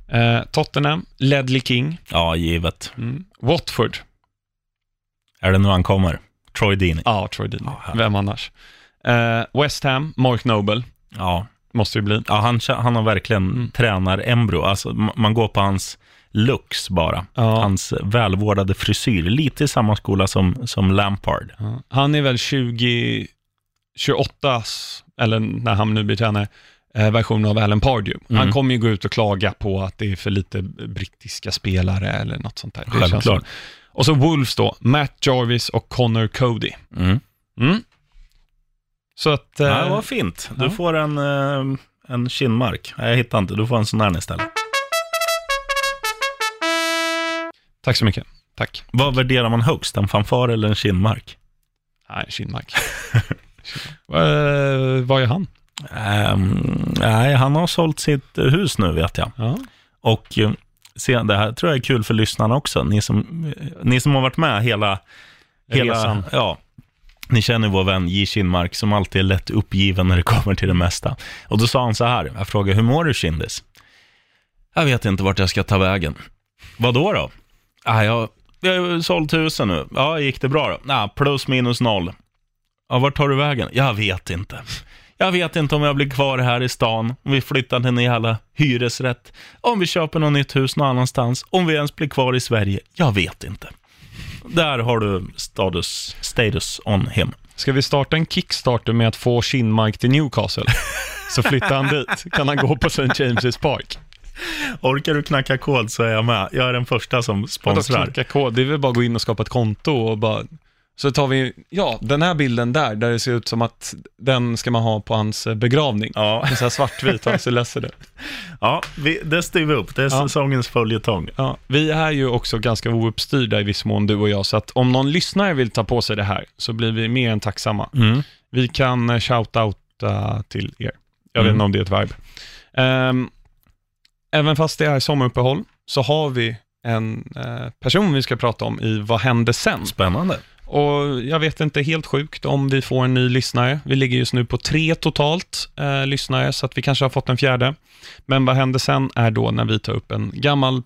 [SPEAKER 2] Eh, Tottenham, Ledley King.
[SPEAKER 1] Ja, givet.
[SPEAKER 2] Mm. Watford,
[SPEAKER 1] Är det nu han kommer? Troy Deeney.
[SPEAKER 2] ja, Troy Deeney.
[SPEAKER 1] Ja.
[SPEAKER 2] Vem annars? Eh, West Ham, Mark Noble,
[SPEAKER 1] Ja,
[SPEAKER 2] måste det bli.
[SPEAKER 1] ja han, han har verkligen
[SPEAKER 2] Mm.
[SPEAKER 1] tränar-embryo. Alltså, man går på hans looks bara.
[SPEAKER 2] Ja.
[SPEAKER 1] Hans välvårdade frisyr. Lite i samma skola som, som Lampard.
[SPEAKER 2] Ja. Han är väl 20, 28, eller när han nu blir tränare, eh, version av Alan Pardew. Han
[SPEAKER 1] Mm.
[SPEAKER 2] kommer ju gå ut och klaga på att det är för lite brittiska spelare eller något sånt där.
[SPEAKER 1] Självklart.
[SPEAKER 2] som- Och så Wolves då, Matt Jarvis och Connor Cody.
[SPEAKER 1] Mm.
[SPEAKER 2] Mm. Så att... eh,
[SPEAKER 1] Ja, det var fint. Du
[SPEAKER 2] ja.
[SPEAKER 1] får en, eh, en kinnmark. Nej, jag hittar inte. Du får en sån här istället.
[SPEAKER 2] Tack så mycket. Tack.
[SPEAKER 1] Vad värderar man högst? En fanfar eller en kinnmark?
[SPEAKER 2] Nej, Kinmark. uh, vad är han?
[SPEAKER 1] Ehm, nej, han har sålt sitt eh, hus nu vet jag.
[SPEAKER 2] Ja.
[SPEAKER 1] Och eh, se, det här tror jag är kul för lyssnarna också. Ni som, eh, ni som har varit med hela, hela
[SPEAKER 2] Resan.
[SPEAKER 1] ja, ni känner vår vän J. Kinmark som alltid är lätt uppgiven när det kommer till det mesta. Och då sa han så här, jag frågade, hur mår du Kindis? Jag vet inte vart jag ska ta vägen. Vad då då? Ah, jag, jag har sålt husen nu. Ja, gick det bra då? Nah, plus minus noll. Ja, vart tar du vägen? Jag vet inte. Jag vet inte om jag blir kvar här i stan, om vi flyttar till en jävla hyresrätt, om vi köper något nytt hus någon annanstans, om vi ens blir kvar i Sverige. Jag vet inte. Där har du status, status on him.
[SPEAKER 2] Ska vi starta en Kickstarter med att få Kinmark till Newcastle? så flyttar han dit. Kan han gå på St. James' Park.
[SPEAKER 1] Orkar du knacka kod så är jag med. Jag är den första som sponsrar.
[SPEAKER 2] knacka kod? Det är väl bara att gå in och skapa ett konto och bara... Så tar vi, ja, den här bilden där, där det ser ut som att den ska man ha på hans eh, begravning.
[SPEAKER 1] Ja,
[SPEAKER 2] Det är så här svartvit, han ser ledsen ut.
[SPEAKER 1] ja vi, det styr vi upp. Det är
[SPEAKER 2] Ja.
[SPEAKER 1] säsongens följetong.
[SPEAKER 2] Ja, vi är ju också ganska ouppstyrda i viss mån, du och jag, så att om någon lyssnare vill ta på sig det här, så blir vi mer än tacksamma.
[SPEAKER 1] Mm.
[SPEAKER 2] Vi kan eh, shout-outa till er. Jag vet
[SPEAKER 1] Mm.
[SPEAKER 2] inte om det är ett verb. Ehm, även fast det är sommaruppehåll, så har vi en eh, person vi ska prata om i Vad hände sen?
[SPEAKER 1] Spännande.
[SPEAKER 2] Och jag vet inte, helt sjukt om vi får en ny lyssnare. Vi ligger just nu på tre totalt eh, lyssnare, så att vi kanske har fått en fjärde. Men vad händer sen är då när vi tar upp en gammal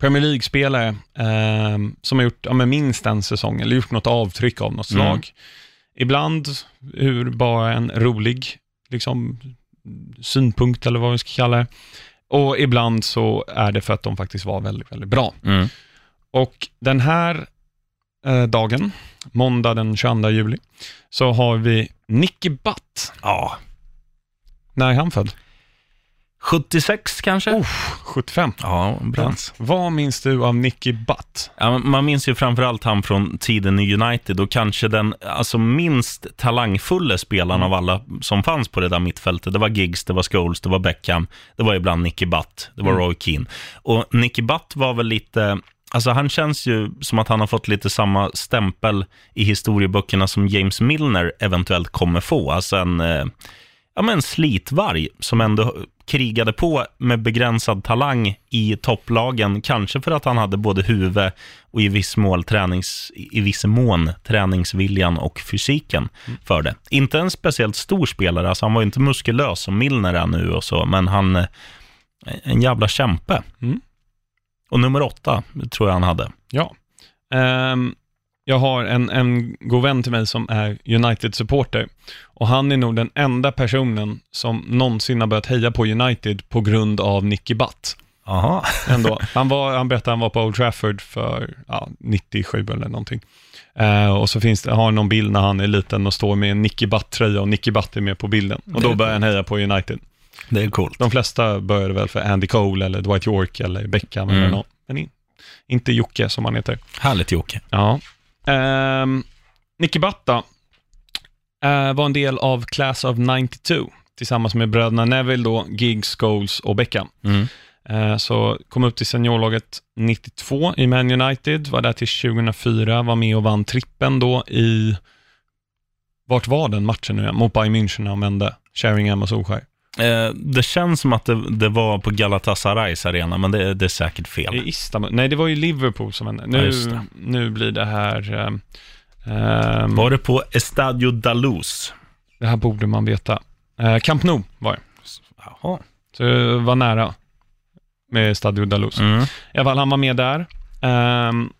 [SPEAKER 2] Premier League-spelare eh, som har gjort ja, men minst en säsong, eller gjort något avtryck av något
[SPEAKER 1] Mm.
[SPEAKER 2] slag. Ibland ur bara en rolig liksom, synpunkt, eller vad vi ska kalla det. Och ibland så är det för att de faktiskt var väldigt, väldigt bra.
[SPEAKER 1] Mm.
[SPEAKER 2] Och den här eh, dagen, måndag den 22 juli, så har vi Nicky Butt.
[SPEAKER 1] Ja,
[SPEAKER 2] När är han född?
[SPEAKER 1] 76 kanske?
[SPEAKER 2] 75.
[SPEAKER 1] Ja, brans.
[SPEAKER 2] Vad minns du av Nicky Butt?
[SPEAKER 1] Ja, man minns ju framförallt han från tiden i United och kanske den alltså, minst talangfulla spelaren av alla som fanns på det där mittfältet. Det var Giggs, det var Scholes, det var Beckham, det var ibland Nicky Butt, det var
[SPEAKER 2] Mm.
[SPEAKER 1] Roy Keane. Och Nicky Butt var väl lite, alltså han känns ju som att han har fått lite samma stämpel i historieböckerna som James Milner eventuellt kommer få. Alltså en, eh, ja men en slitvarg som ändå krigade på med begränsad talang i topplagen, kanske för att han hade både huvud och i viss, mål tränings, i viss mån träningsviljan och fysiken för det. Inte en speciellt stor spelare, alltså han var inte muskulös som Milner är nu och så, men han, eh, en jävla kämpe.
[SPEAKER 2] Mm.
[SPEAKER 1] Och nummer åtta tror jag han hade.
[SPEAKER 2] Ja. Ehm, jag har en, en god vän till mig som är United-supporter och han är nog den enda personen som någonsin har börjat heja på United på grund av Nicky Butt.
[SPEAKER 1] Aha.
[SPEAKER 2] Ändå. Han, var, han berättade att han var på Old Trafford för ja, 97 eller någonting. Eh, och så finns det, har han någon bild när han är liten och står med en Nicky Butt-tröja och Nicky Butt är med på bilden. Och då börjar han heja på United.
[SPEAKER 1] Det är coolt.
[SPEAKER 2] De flesta började väl för Andy Cole eller Dwight York eller Beckham eller
[SPEAKER 1] Mm.
[SPEAKER 2] någon. Men in, inte Jocke som han heter.
[SPEAKER 1] Härligt Jocke.
[SPEAKER 2] Ja. Um, Nicky Butt då, eh, var en del av Class of 92 tillsammans med bröderna Neville då, Giggs, Scholes och Beckham.
[SPEAKER 1] Mm.
[SPEAKER 2] Eh, Så kom upp till seniorlaget 92 i Man United, var där till 2004, var med och vann trippen då i, vart var den matchen nu? Mot Bayern München när de vände, Sheringham och Solskär.
[SPEAKER 1] Eh, det känns som att det, det var på Galatasarays arena, men det, det är säkert fel.
[SPEAKER 2] I Istanbul, nej det var ju Liverpool som vände.
[SPEAKER 1] Ja,
[SPEAKER 2] Nu,
[SPEAKER 1] det.
[SPEAKER 2] nu blir det här, ehm,
[SPEAKER 1] Var det på Estadio Daluz?
[SPEAKER 2] det här borde man veta. Eh, Camp Nou var det,
[SPEAKER 1] Jaha.
[SPEAKER 2] så det var nära med Stadio Daluz.
[SPEAKER 1] Mm.
[SPEAKER 2] I alla fall, han var med där. Ehm,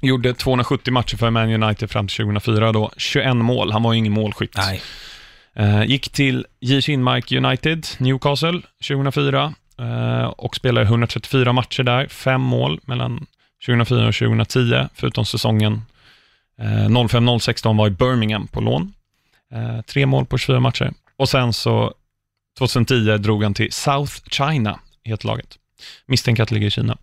[SPEAKER 2] gjorde 270 matcher för Man United fram till 2004 då. 21 mål, han var ju ingen målskytt.
[SPEAKER 1] Nej.
[SPEAKER 2] Eh, gick till J. Kinmark United, Newcastle, 2004 eh, och spelade 134 matcher där, fem mål mellan 2004 och 2010, förutom säsongen eh, 05-06 var i Birmingham på lån. Eh, tre mål på 24 matcher. Och sen så 2010 drog han till South China, heter laget. Misstänker att det ligger i Kina.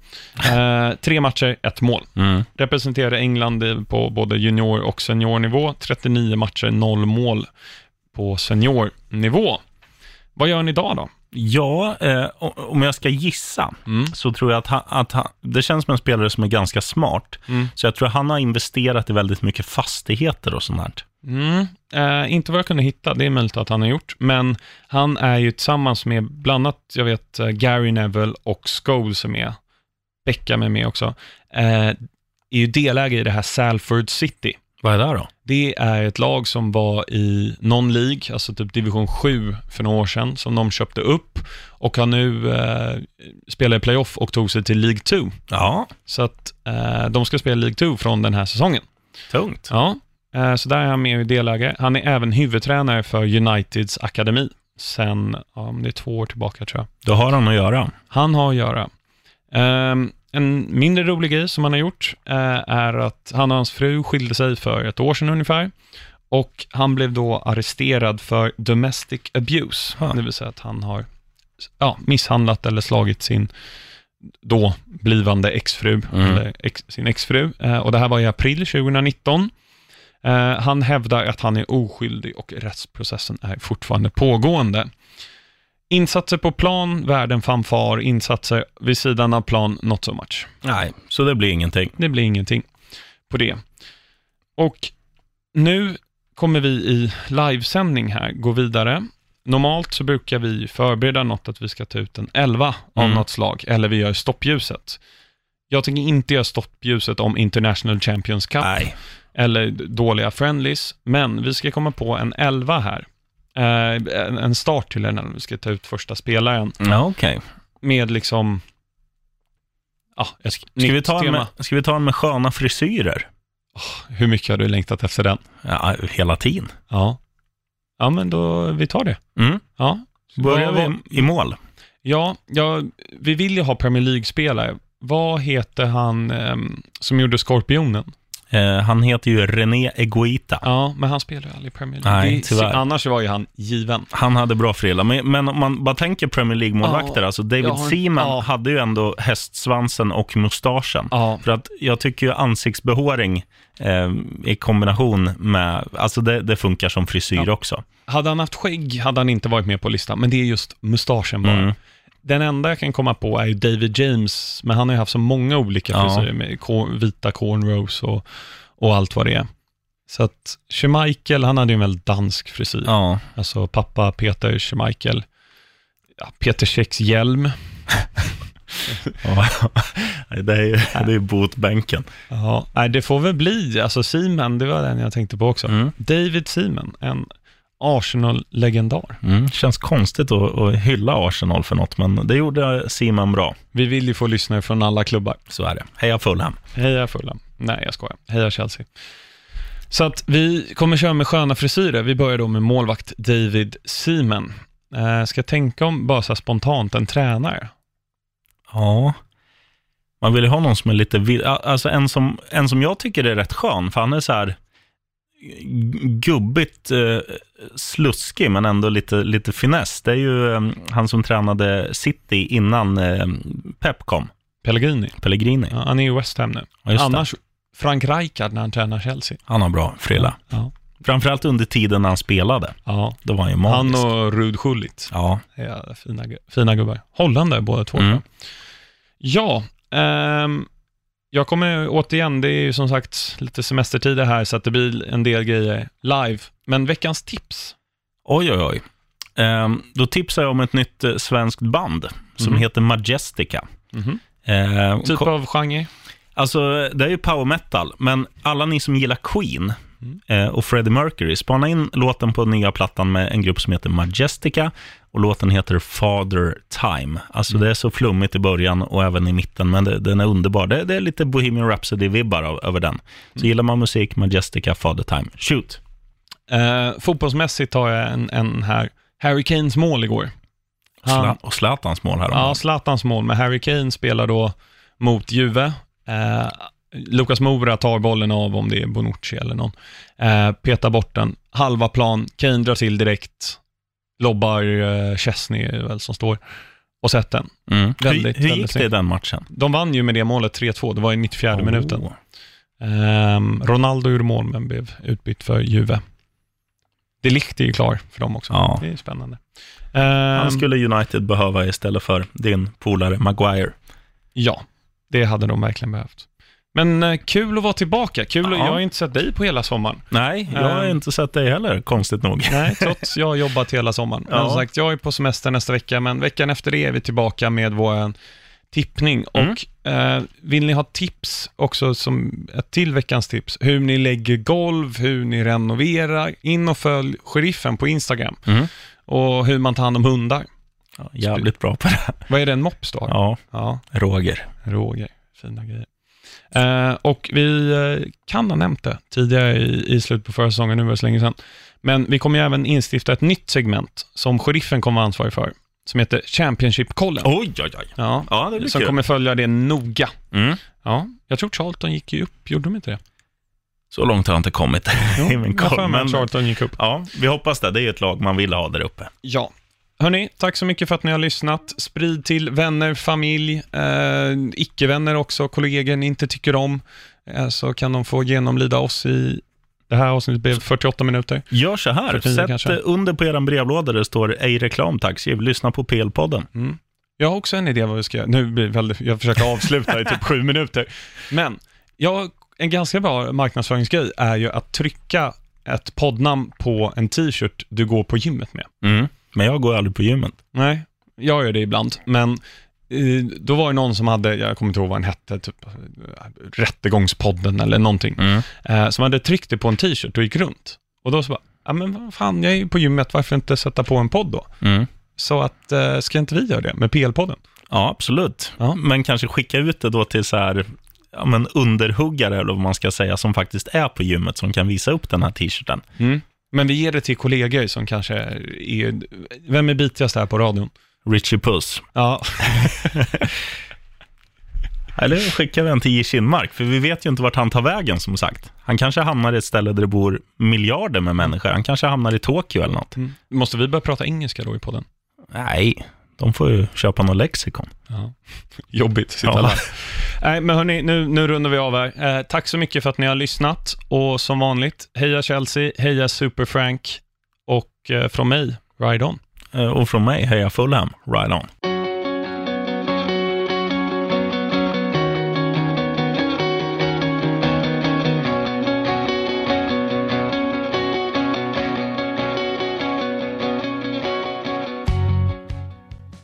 [SPEAKER 2] Eh, tre matcher, ett mål.
[SPEAKER 1] Mm.
[SPEAKER 2] Representerade England på både junior och seniornivå. 39 matcher, noll mål på seniornivå. Vad gör han idag då?
[SPEAKER 1] Ja, eh, om jag ska gissa
[SPEAKER 2] Mm.
[SPEAKER 1] så tror jag att, han, att han, det känns som en spelare som är ganska smart.
[SPEAKER 2] Mm.
[SPEAKER 1] Så jag tror att han har investerat i väldigt mycket fastigheter och sånt här.
[SPEAKER 2] Mm. Eh, inte vad jag kunde hitta, det är möjligt att han har gjort, men han är ju tillsammans med, bland annat, jag vet, eh, Gary Neville och Scholes är med. Beckham är med också. Eh, är ju delägare i det här Salford City.
[SPEAKER 1] Vad är det då?
[SPEAKER 2] Det är ett lag som var i någon League, alltså typ division 7 för några år sedan, som de köpte upp och har nu eh, spelat i playoff och tog sig till League 2.
[SPEAKER 1] Ja,
[SPEAKER 2] Så att eh, de ska spela League 2 från den här säsongen.
[SPEAKER 1] tungt.
[SPEAKER 2] Ja, eh, så där är han med i delägare. Han är även huvudtränare för Uniteds akademi sen, ja, om det är två år tillbaka tror jag.
[SPEAKER 1] Då har han att göra.
[SPEAKER 2] Han har att göra. Ehm, en mindre rolig grej som han har gjort eh, är att han och hans fru skilde sig för ett år sedan ungefär. Och han blev då arresterad för domestic abuse,
[SPEAKER 1] Ja.
[SPEAKER 2] det vill säga att han har ja, misshandlat eller slagit sin då blivande exfru,
[SPEAKER 1] Mm.
[SPEAKER 2] eller ex, sin exfru. Eh, och det här var i april 2019. Eh, han hävdar att han är oskyldig och rättsprocessen är fortfarande pågående. Insatser på plan, värden fanfar, insatser vid sidan av plan, not so much.
[SPEAKER 1] Nej, så det blir ingenting.
[SPEAKER 2] Det blir ingenting på det. Och nu kommer vi i livesändning här gå vidare. Normalt så brukar vi förbereda något att vi ska ta ut en 11 av
[SPEAKER 1] Mm.
[SPEAKER 2] något slag, eller vi gör stoppljuset. Jag tänker inte göra stoppljuset om International Champions Cup
[SPEAKER 1] Nej.
[SPEAKER 2] eller dåliga friendlies, men vi ska komma på en 11 här. Eh, en- start till den, vi ska ta ut första spelaren
[SPEAKER 1] Ja, okej.
[SPEAKER 2] med liksom... Ja, jag ska,
[SPEAKER 1] Ska, vi ta med, ska vi ta en med sköna frisyrer?
[SPEAKER 2] Hur mycket har du längtat efter den?
[SPEAKER 1] Ja, hela tiden.
[SPEAKER 2] Ja. Ja, men då, vi tar det.
[SPEAKER 1] Mm.
[SPEAKER 2] Ja.
[SPEAKER 1] Börjar vi i mål?
[SPEAKER 2] Ja, ja, vi vill ju ha Premier League-spelare. Vad heter han ehm, som gjorde Skorpionen?
[SPEAKER 1] Eh, han heter ju René Egoita.
[SPEAKER 2] Ja, men han spelar ju aldrig i Premier League.
[SPEAKER 1] Nej,
[SPEAKER 2] Det-
[SPEAKER 1] tyvärr.
[SPEAKER 2] Annars var ju han given.
[SPEAKER 1] Han hade bra frilla, men, men om man bara tänker Premier League-målvakter,
[SPEAKER 2] Ja,
[SPEAKER 1] alltså David
[SPEAKER 2] har-
[SPEAKER 1] Seaman
[SPEAKER 2] ja.
[SPEAKER 1] hade ju ändå hästsvansen och mustaschen.
[SPEAKER 2] Ja,
[SPEAKER 1] För att jag tycker ju ansiktsbehåring eh, i kombination med, alltså det, det funkar som frisyr också.
[SPEAKER 2] hade han haft skägg hade han inte varit med på listan, men det är just mustaschen bara.
[SPEAKER 1] Mm.
[SPEAKER 2] Den enda jag kan komma på är ju David James, men han har ju haft så många olika
[SPEAKER 1] Ja.
[SPEAKER 2] frisyrer med vita cornrows och, och allt vad det är. Så att Schmeichel, han hade ju en väldigt dansk frisyr.
[SPEAKER 1] Ja,
[SPEAKER 2] Alltså pappa Peter Schmeichel. Ja, Peter Käcks hjälm.
[SPEAKER 1] ja. det är ju det är botbänken.
[SPEAKER 2] Ja, det får väl bli, alltså Seaman, det var den jag tänkte på också.
[SPEAKER 1] Mm.
[SPEAKER 2] David Seaman, en Arsenal-legendar.
[SPEAKER 1] Mm. Känns konstigt att, att hylla Arsenal för något, men det gjorde Seaman bra.
[SPEAKER 2] Vi vill ju få lyssnare från alla klubbar.
[SPEAKER 1] Så är det. Heja Fulham.
[SPEAKER 2] Heja Fulham. Nej, jag skojar. Heja Chelsea. Så att vi kommer köra med sköna frisyrer. Vi börjar då med målvakt David Seaman. Eh, ska jag tänka om, bara så här spontant, en tränare?
[SPEAKER 1] Ja, man vill ju ha någon som är lite, alltså en som, en som jag tycker är rätt skön, för han är så här gubbigt eh, sluskig, men ändå lite, lite finess. Det är ju eh, han som tränade City innan eh, Pep kom,
[SPEAKER 2] Pellegrini.
[SPEAKER 1] Pellegrini.
[SPEAKER 2] Ja, han är i West Ham nu.
[SPEAKER 1] Ja, det.
[SPEAKER 2] Annars, Frank Rijkaard när han tränar Chelsea.
[SPEAKER 1] Han har bra frilla.
[SPEAKER 2] Ja.
[SPEAKER 1] Framförallt under tiden när han spelade.
[SPEAKER 2] ja.
[SPEAKER 1] Då var han ju
[SPEAKER 2] Han
[SPEAKER 1] magisk.
[SPEAKER 2] och Rud Schullit.
[SPEAKER 1] Ja,
[SPEAKER 2] Ja, fina, fina gubbar. Holländare båda två.
[SPEAKER 1] Mm.
[SPEAKER 2] Ja, ehm, jag kommer återigen, det är ju som sagt lite semestertider här så att det blir en del grejer live. Men veckans tips.
[SPEAKER 1] oj oj oj. Ehm, då tipsar jag om ett nytt eh, svenskt band som
[SPEAKER 2] Mhm.
[SPEAKER 1] heter Majestica.
[SPEAKER 2] Mhm.
[SPEAKER 1] Ehm,
[SPEAKER 2] Typ
[SPEAKER 1] ko-
[SPEAKER 2] av genre.
[SPEAKER 1] Alltså, det är ju power metal, men alla ni som gillar Queen
[SPEAKER 2] Mm.
[SPEAKER 1] eh, och Freddie Mercury, spana in låten på nya plattan med en grupp som heter Majestica och låten heter Father Time. Alltså
[SPEAKER 2] Mm.
[SPEAKER 1] det är så flummigt i början och även i mitten, men det, den är underbar. Det, det är lite Bohemian Rhapsody-vibbar över den. Så
[SPEAKER 2] Mm.
[SPEAKER 1] gillar man musik, Majestica, Father Time. Shoot!
[SPEAKER 2] Eh, fotbollsmässigt har jag en, en här. Harry Kanes mål igår. Han-
[SPEAKER 1] och Zlatans mål här.
[SPEAKER 2] Ja, Zlatans mål, men Harry Kane spelar då mot Juve. Eh, Lucas Moura tar bollen av om det är Bonucci eller någon. Eh, petar bort den, halva plan, Kane drar till direkt, lobbar eh, Chesney väl som står, och sätter den.
[SPEAKER 1] Mm.
[SPEAKER 2] Väldigt,
[SPEAKER 1] hur, hur
[SPEAKER 2] väldigt
[SPEAKER 1] gick det i den matchen?
[SPEAKER 2] De vann ju med det målet 3-2, det var i 94 minuten.
[SPEAKER 1] Oh.
[SPEAKER 2] Ehm, Ronaldo gjorde mål, men blev utbytt för Juve. Det är ju klar för dem också.
[SPEAKER 1] Ja.
[SPEAKER 2] Det är spännande.
[SPEAKER 1] Han
[SPEAKER 2] Ehm,
[SPEAKER 1] skulle United behöva istället för din polare Maguire.
[SPEAKER 2] Ja, det hade de verkligen behövt. Men eh, kul att vara tillbaka. Kul,
[SPEAKER 1] Ja.
[SPEAKER 2] jag har inte sett dig på hela sommaren.
[SPEAKER 1] Nej, jag har
[SPEAKER 2] Ehm.
[SPEAKER 1] inte sett dig heller, konstigt nog.
[SPEAKER 2] Nej, trots jag har jobbat hela sommaren. Men
[SPEAKER 1] Ja.
[SPEAKER 2] som sagt, jag är på semester nästa vecka, men veckan efter det är vi tillbaka med vår tippning.
[SPEAKER 1] Mm.
[SPEAKER 2] Och eh, vill ni ha tips också som ett till veckans tips, hur ni lägger golv, hur ni renoverar, in och följ sheriffen på Instagram
[SPEAKER 1] Mm.
[SPEAKER 2] och hur man tar hand om hundar.
[SPEAKER 1] Ja, jävligt bra på det.
[SPEAKER 2] Vad är det, en mops har?
[SPEAKER 1] Ja,
[SPEAKER 2] ja.
[SPEAKER 1] Roger.
[SPEAKER 2] Roger, fina grejer. Eh, och vi eh, kan ha nämnt det tidigare i, i slutet på förra säsongen, nu var det så länge sedan. Men vi kommer även instifta ett nytt segment som sheriffen kommer vara ansvarig för, som heter Championship-kollen.
[SPEAKER 1] Oj, oj, oj.
[SPEAKER 2] Ja,
[SPEAKER 1] Ja, det blir
[SPEAKER 2] som
[SPEAKER 1] kul.
[SPEAKER 2] kommer följa det noga.
[SPEAKER 1] Mm.
[SPEAKER 2] Ja, jag tror Charlton gick ju upp, gjorde de inte det?
[SPEAKER 1] Så långt har jag inte kommit i min
[SPEAKER 2] Jag
[SPEAKER 1] koll.
[SPEAKER 2] att
[SPEAKER 1] Men,
[SPEAKER 2] Charlton gick upp.
[SPEAKER 1] ja, vi hoppas det. Det är ju ett lag man vill ha där uppe.
[SPEAKER 2] Ja. Hörni, tack så mycket för att ni har lyssnat. Sprid till vänner, familj, eh, icke-vänner också, kollegor ni inte tycker om, eh, så kan de få genomlida oss i det här avsnittet blev 48 minuter.
[SPEAKER 1] Gör så här.
[SPEAKER 2] 49
[SPEAKER 1] Sätt
[SPEAKER 2] kanske.
[SPEAKER 1] under på er brevlåda där det står ej reklam, tack. Skriv lyssna på PL-podden.
[SPEAKER 2] Mm. Jag har också en idé vad vi ska göra. Nu blir väldigt, jag försöker avsluta i typ sju minuter. Men jag, en ganska bra marknadsföringsgrej är ju att trycka ett poddnamn på en t-shirt du går på gymmet med.
[SPEAKER 1] Mm. Men jag går aldrig på gymmet.
[SPEAKER 2] Nej, jag gör det ibland, men eh, då var det någon som hade, jag kommer inte ihåg vad den hette, typ Rättegångspodden eller någonting,
[SPEAKER 1] Mm.
[SPEAKER 2] eh, som hade tryckt det på en t-shirt och gick runt. Och då så bara, ja men vad fan, jag är ju på gymmet, varför inte sätta på en podd då?
[SPEAKER 1] Mm.
[SPEAKER 2] Så att, eh, ska inte vi göra det med PL-podden?
[SPEAKER 1] Ja, absolut.
[SPEAKER 2] Ja.
[SPEAKER 1] Men kanske skicka ut det då till så här, ja, men underhuggare, eller vad man ska säga, som faktiskt är på gymmet, som kan visa upp den här t-shirten.
[SPEAKER 2] Men vi ger det till kollegor som kanske är, vem är bitigast här på radion?
[SPEAKER 1] Richie Puss.
[SPEAKER 2] Ja,
[SPEAKER 1] Eller skickar vi den till J. Kinmark, för vi vet ju inte vart han tar vägen, som sagt. Han kanske hamnar i ett ställe där det bor miljarder med människor. Han kanske hamnar i Tokyo eller något.
[SPEAKER 2] Mm. måste vi börja prata engelska då i podden?
[SPEAKER 1] Nej, de får ju köpa något lexikon.
[SPEAKER 2] Ja. Jobbigt, sitta
[SPEAKER 1] Ja.
[SPEAKER 2] där. Nej, men hörni, nu, nu rundar vi av här. Eh, tack så mycket för att ni har lyssnat och som vanligt, heja Chelsea, heja Super Frank och eh, från mig, ride on.
[SPEAKER 1] Eh, Och från mig, heja Fulham, ride on.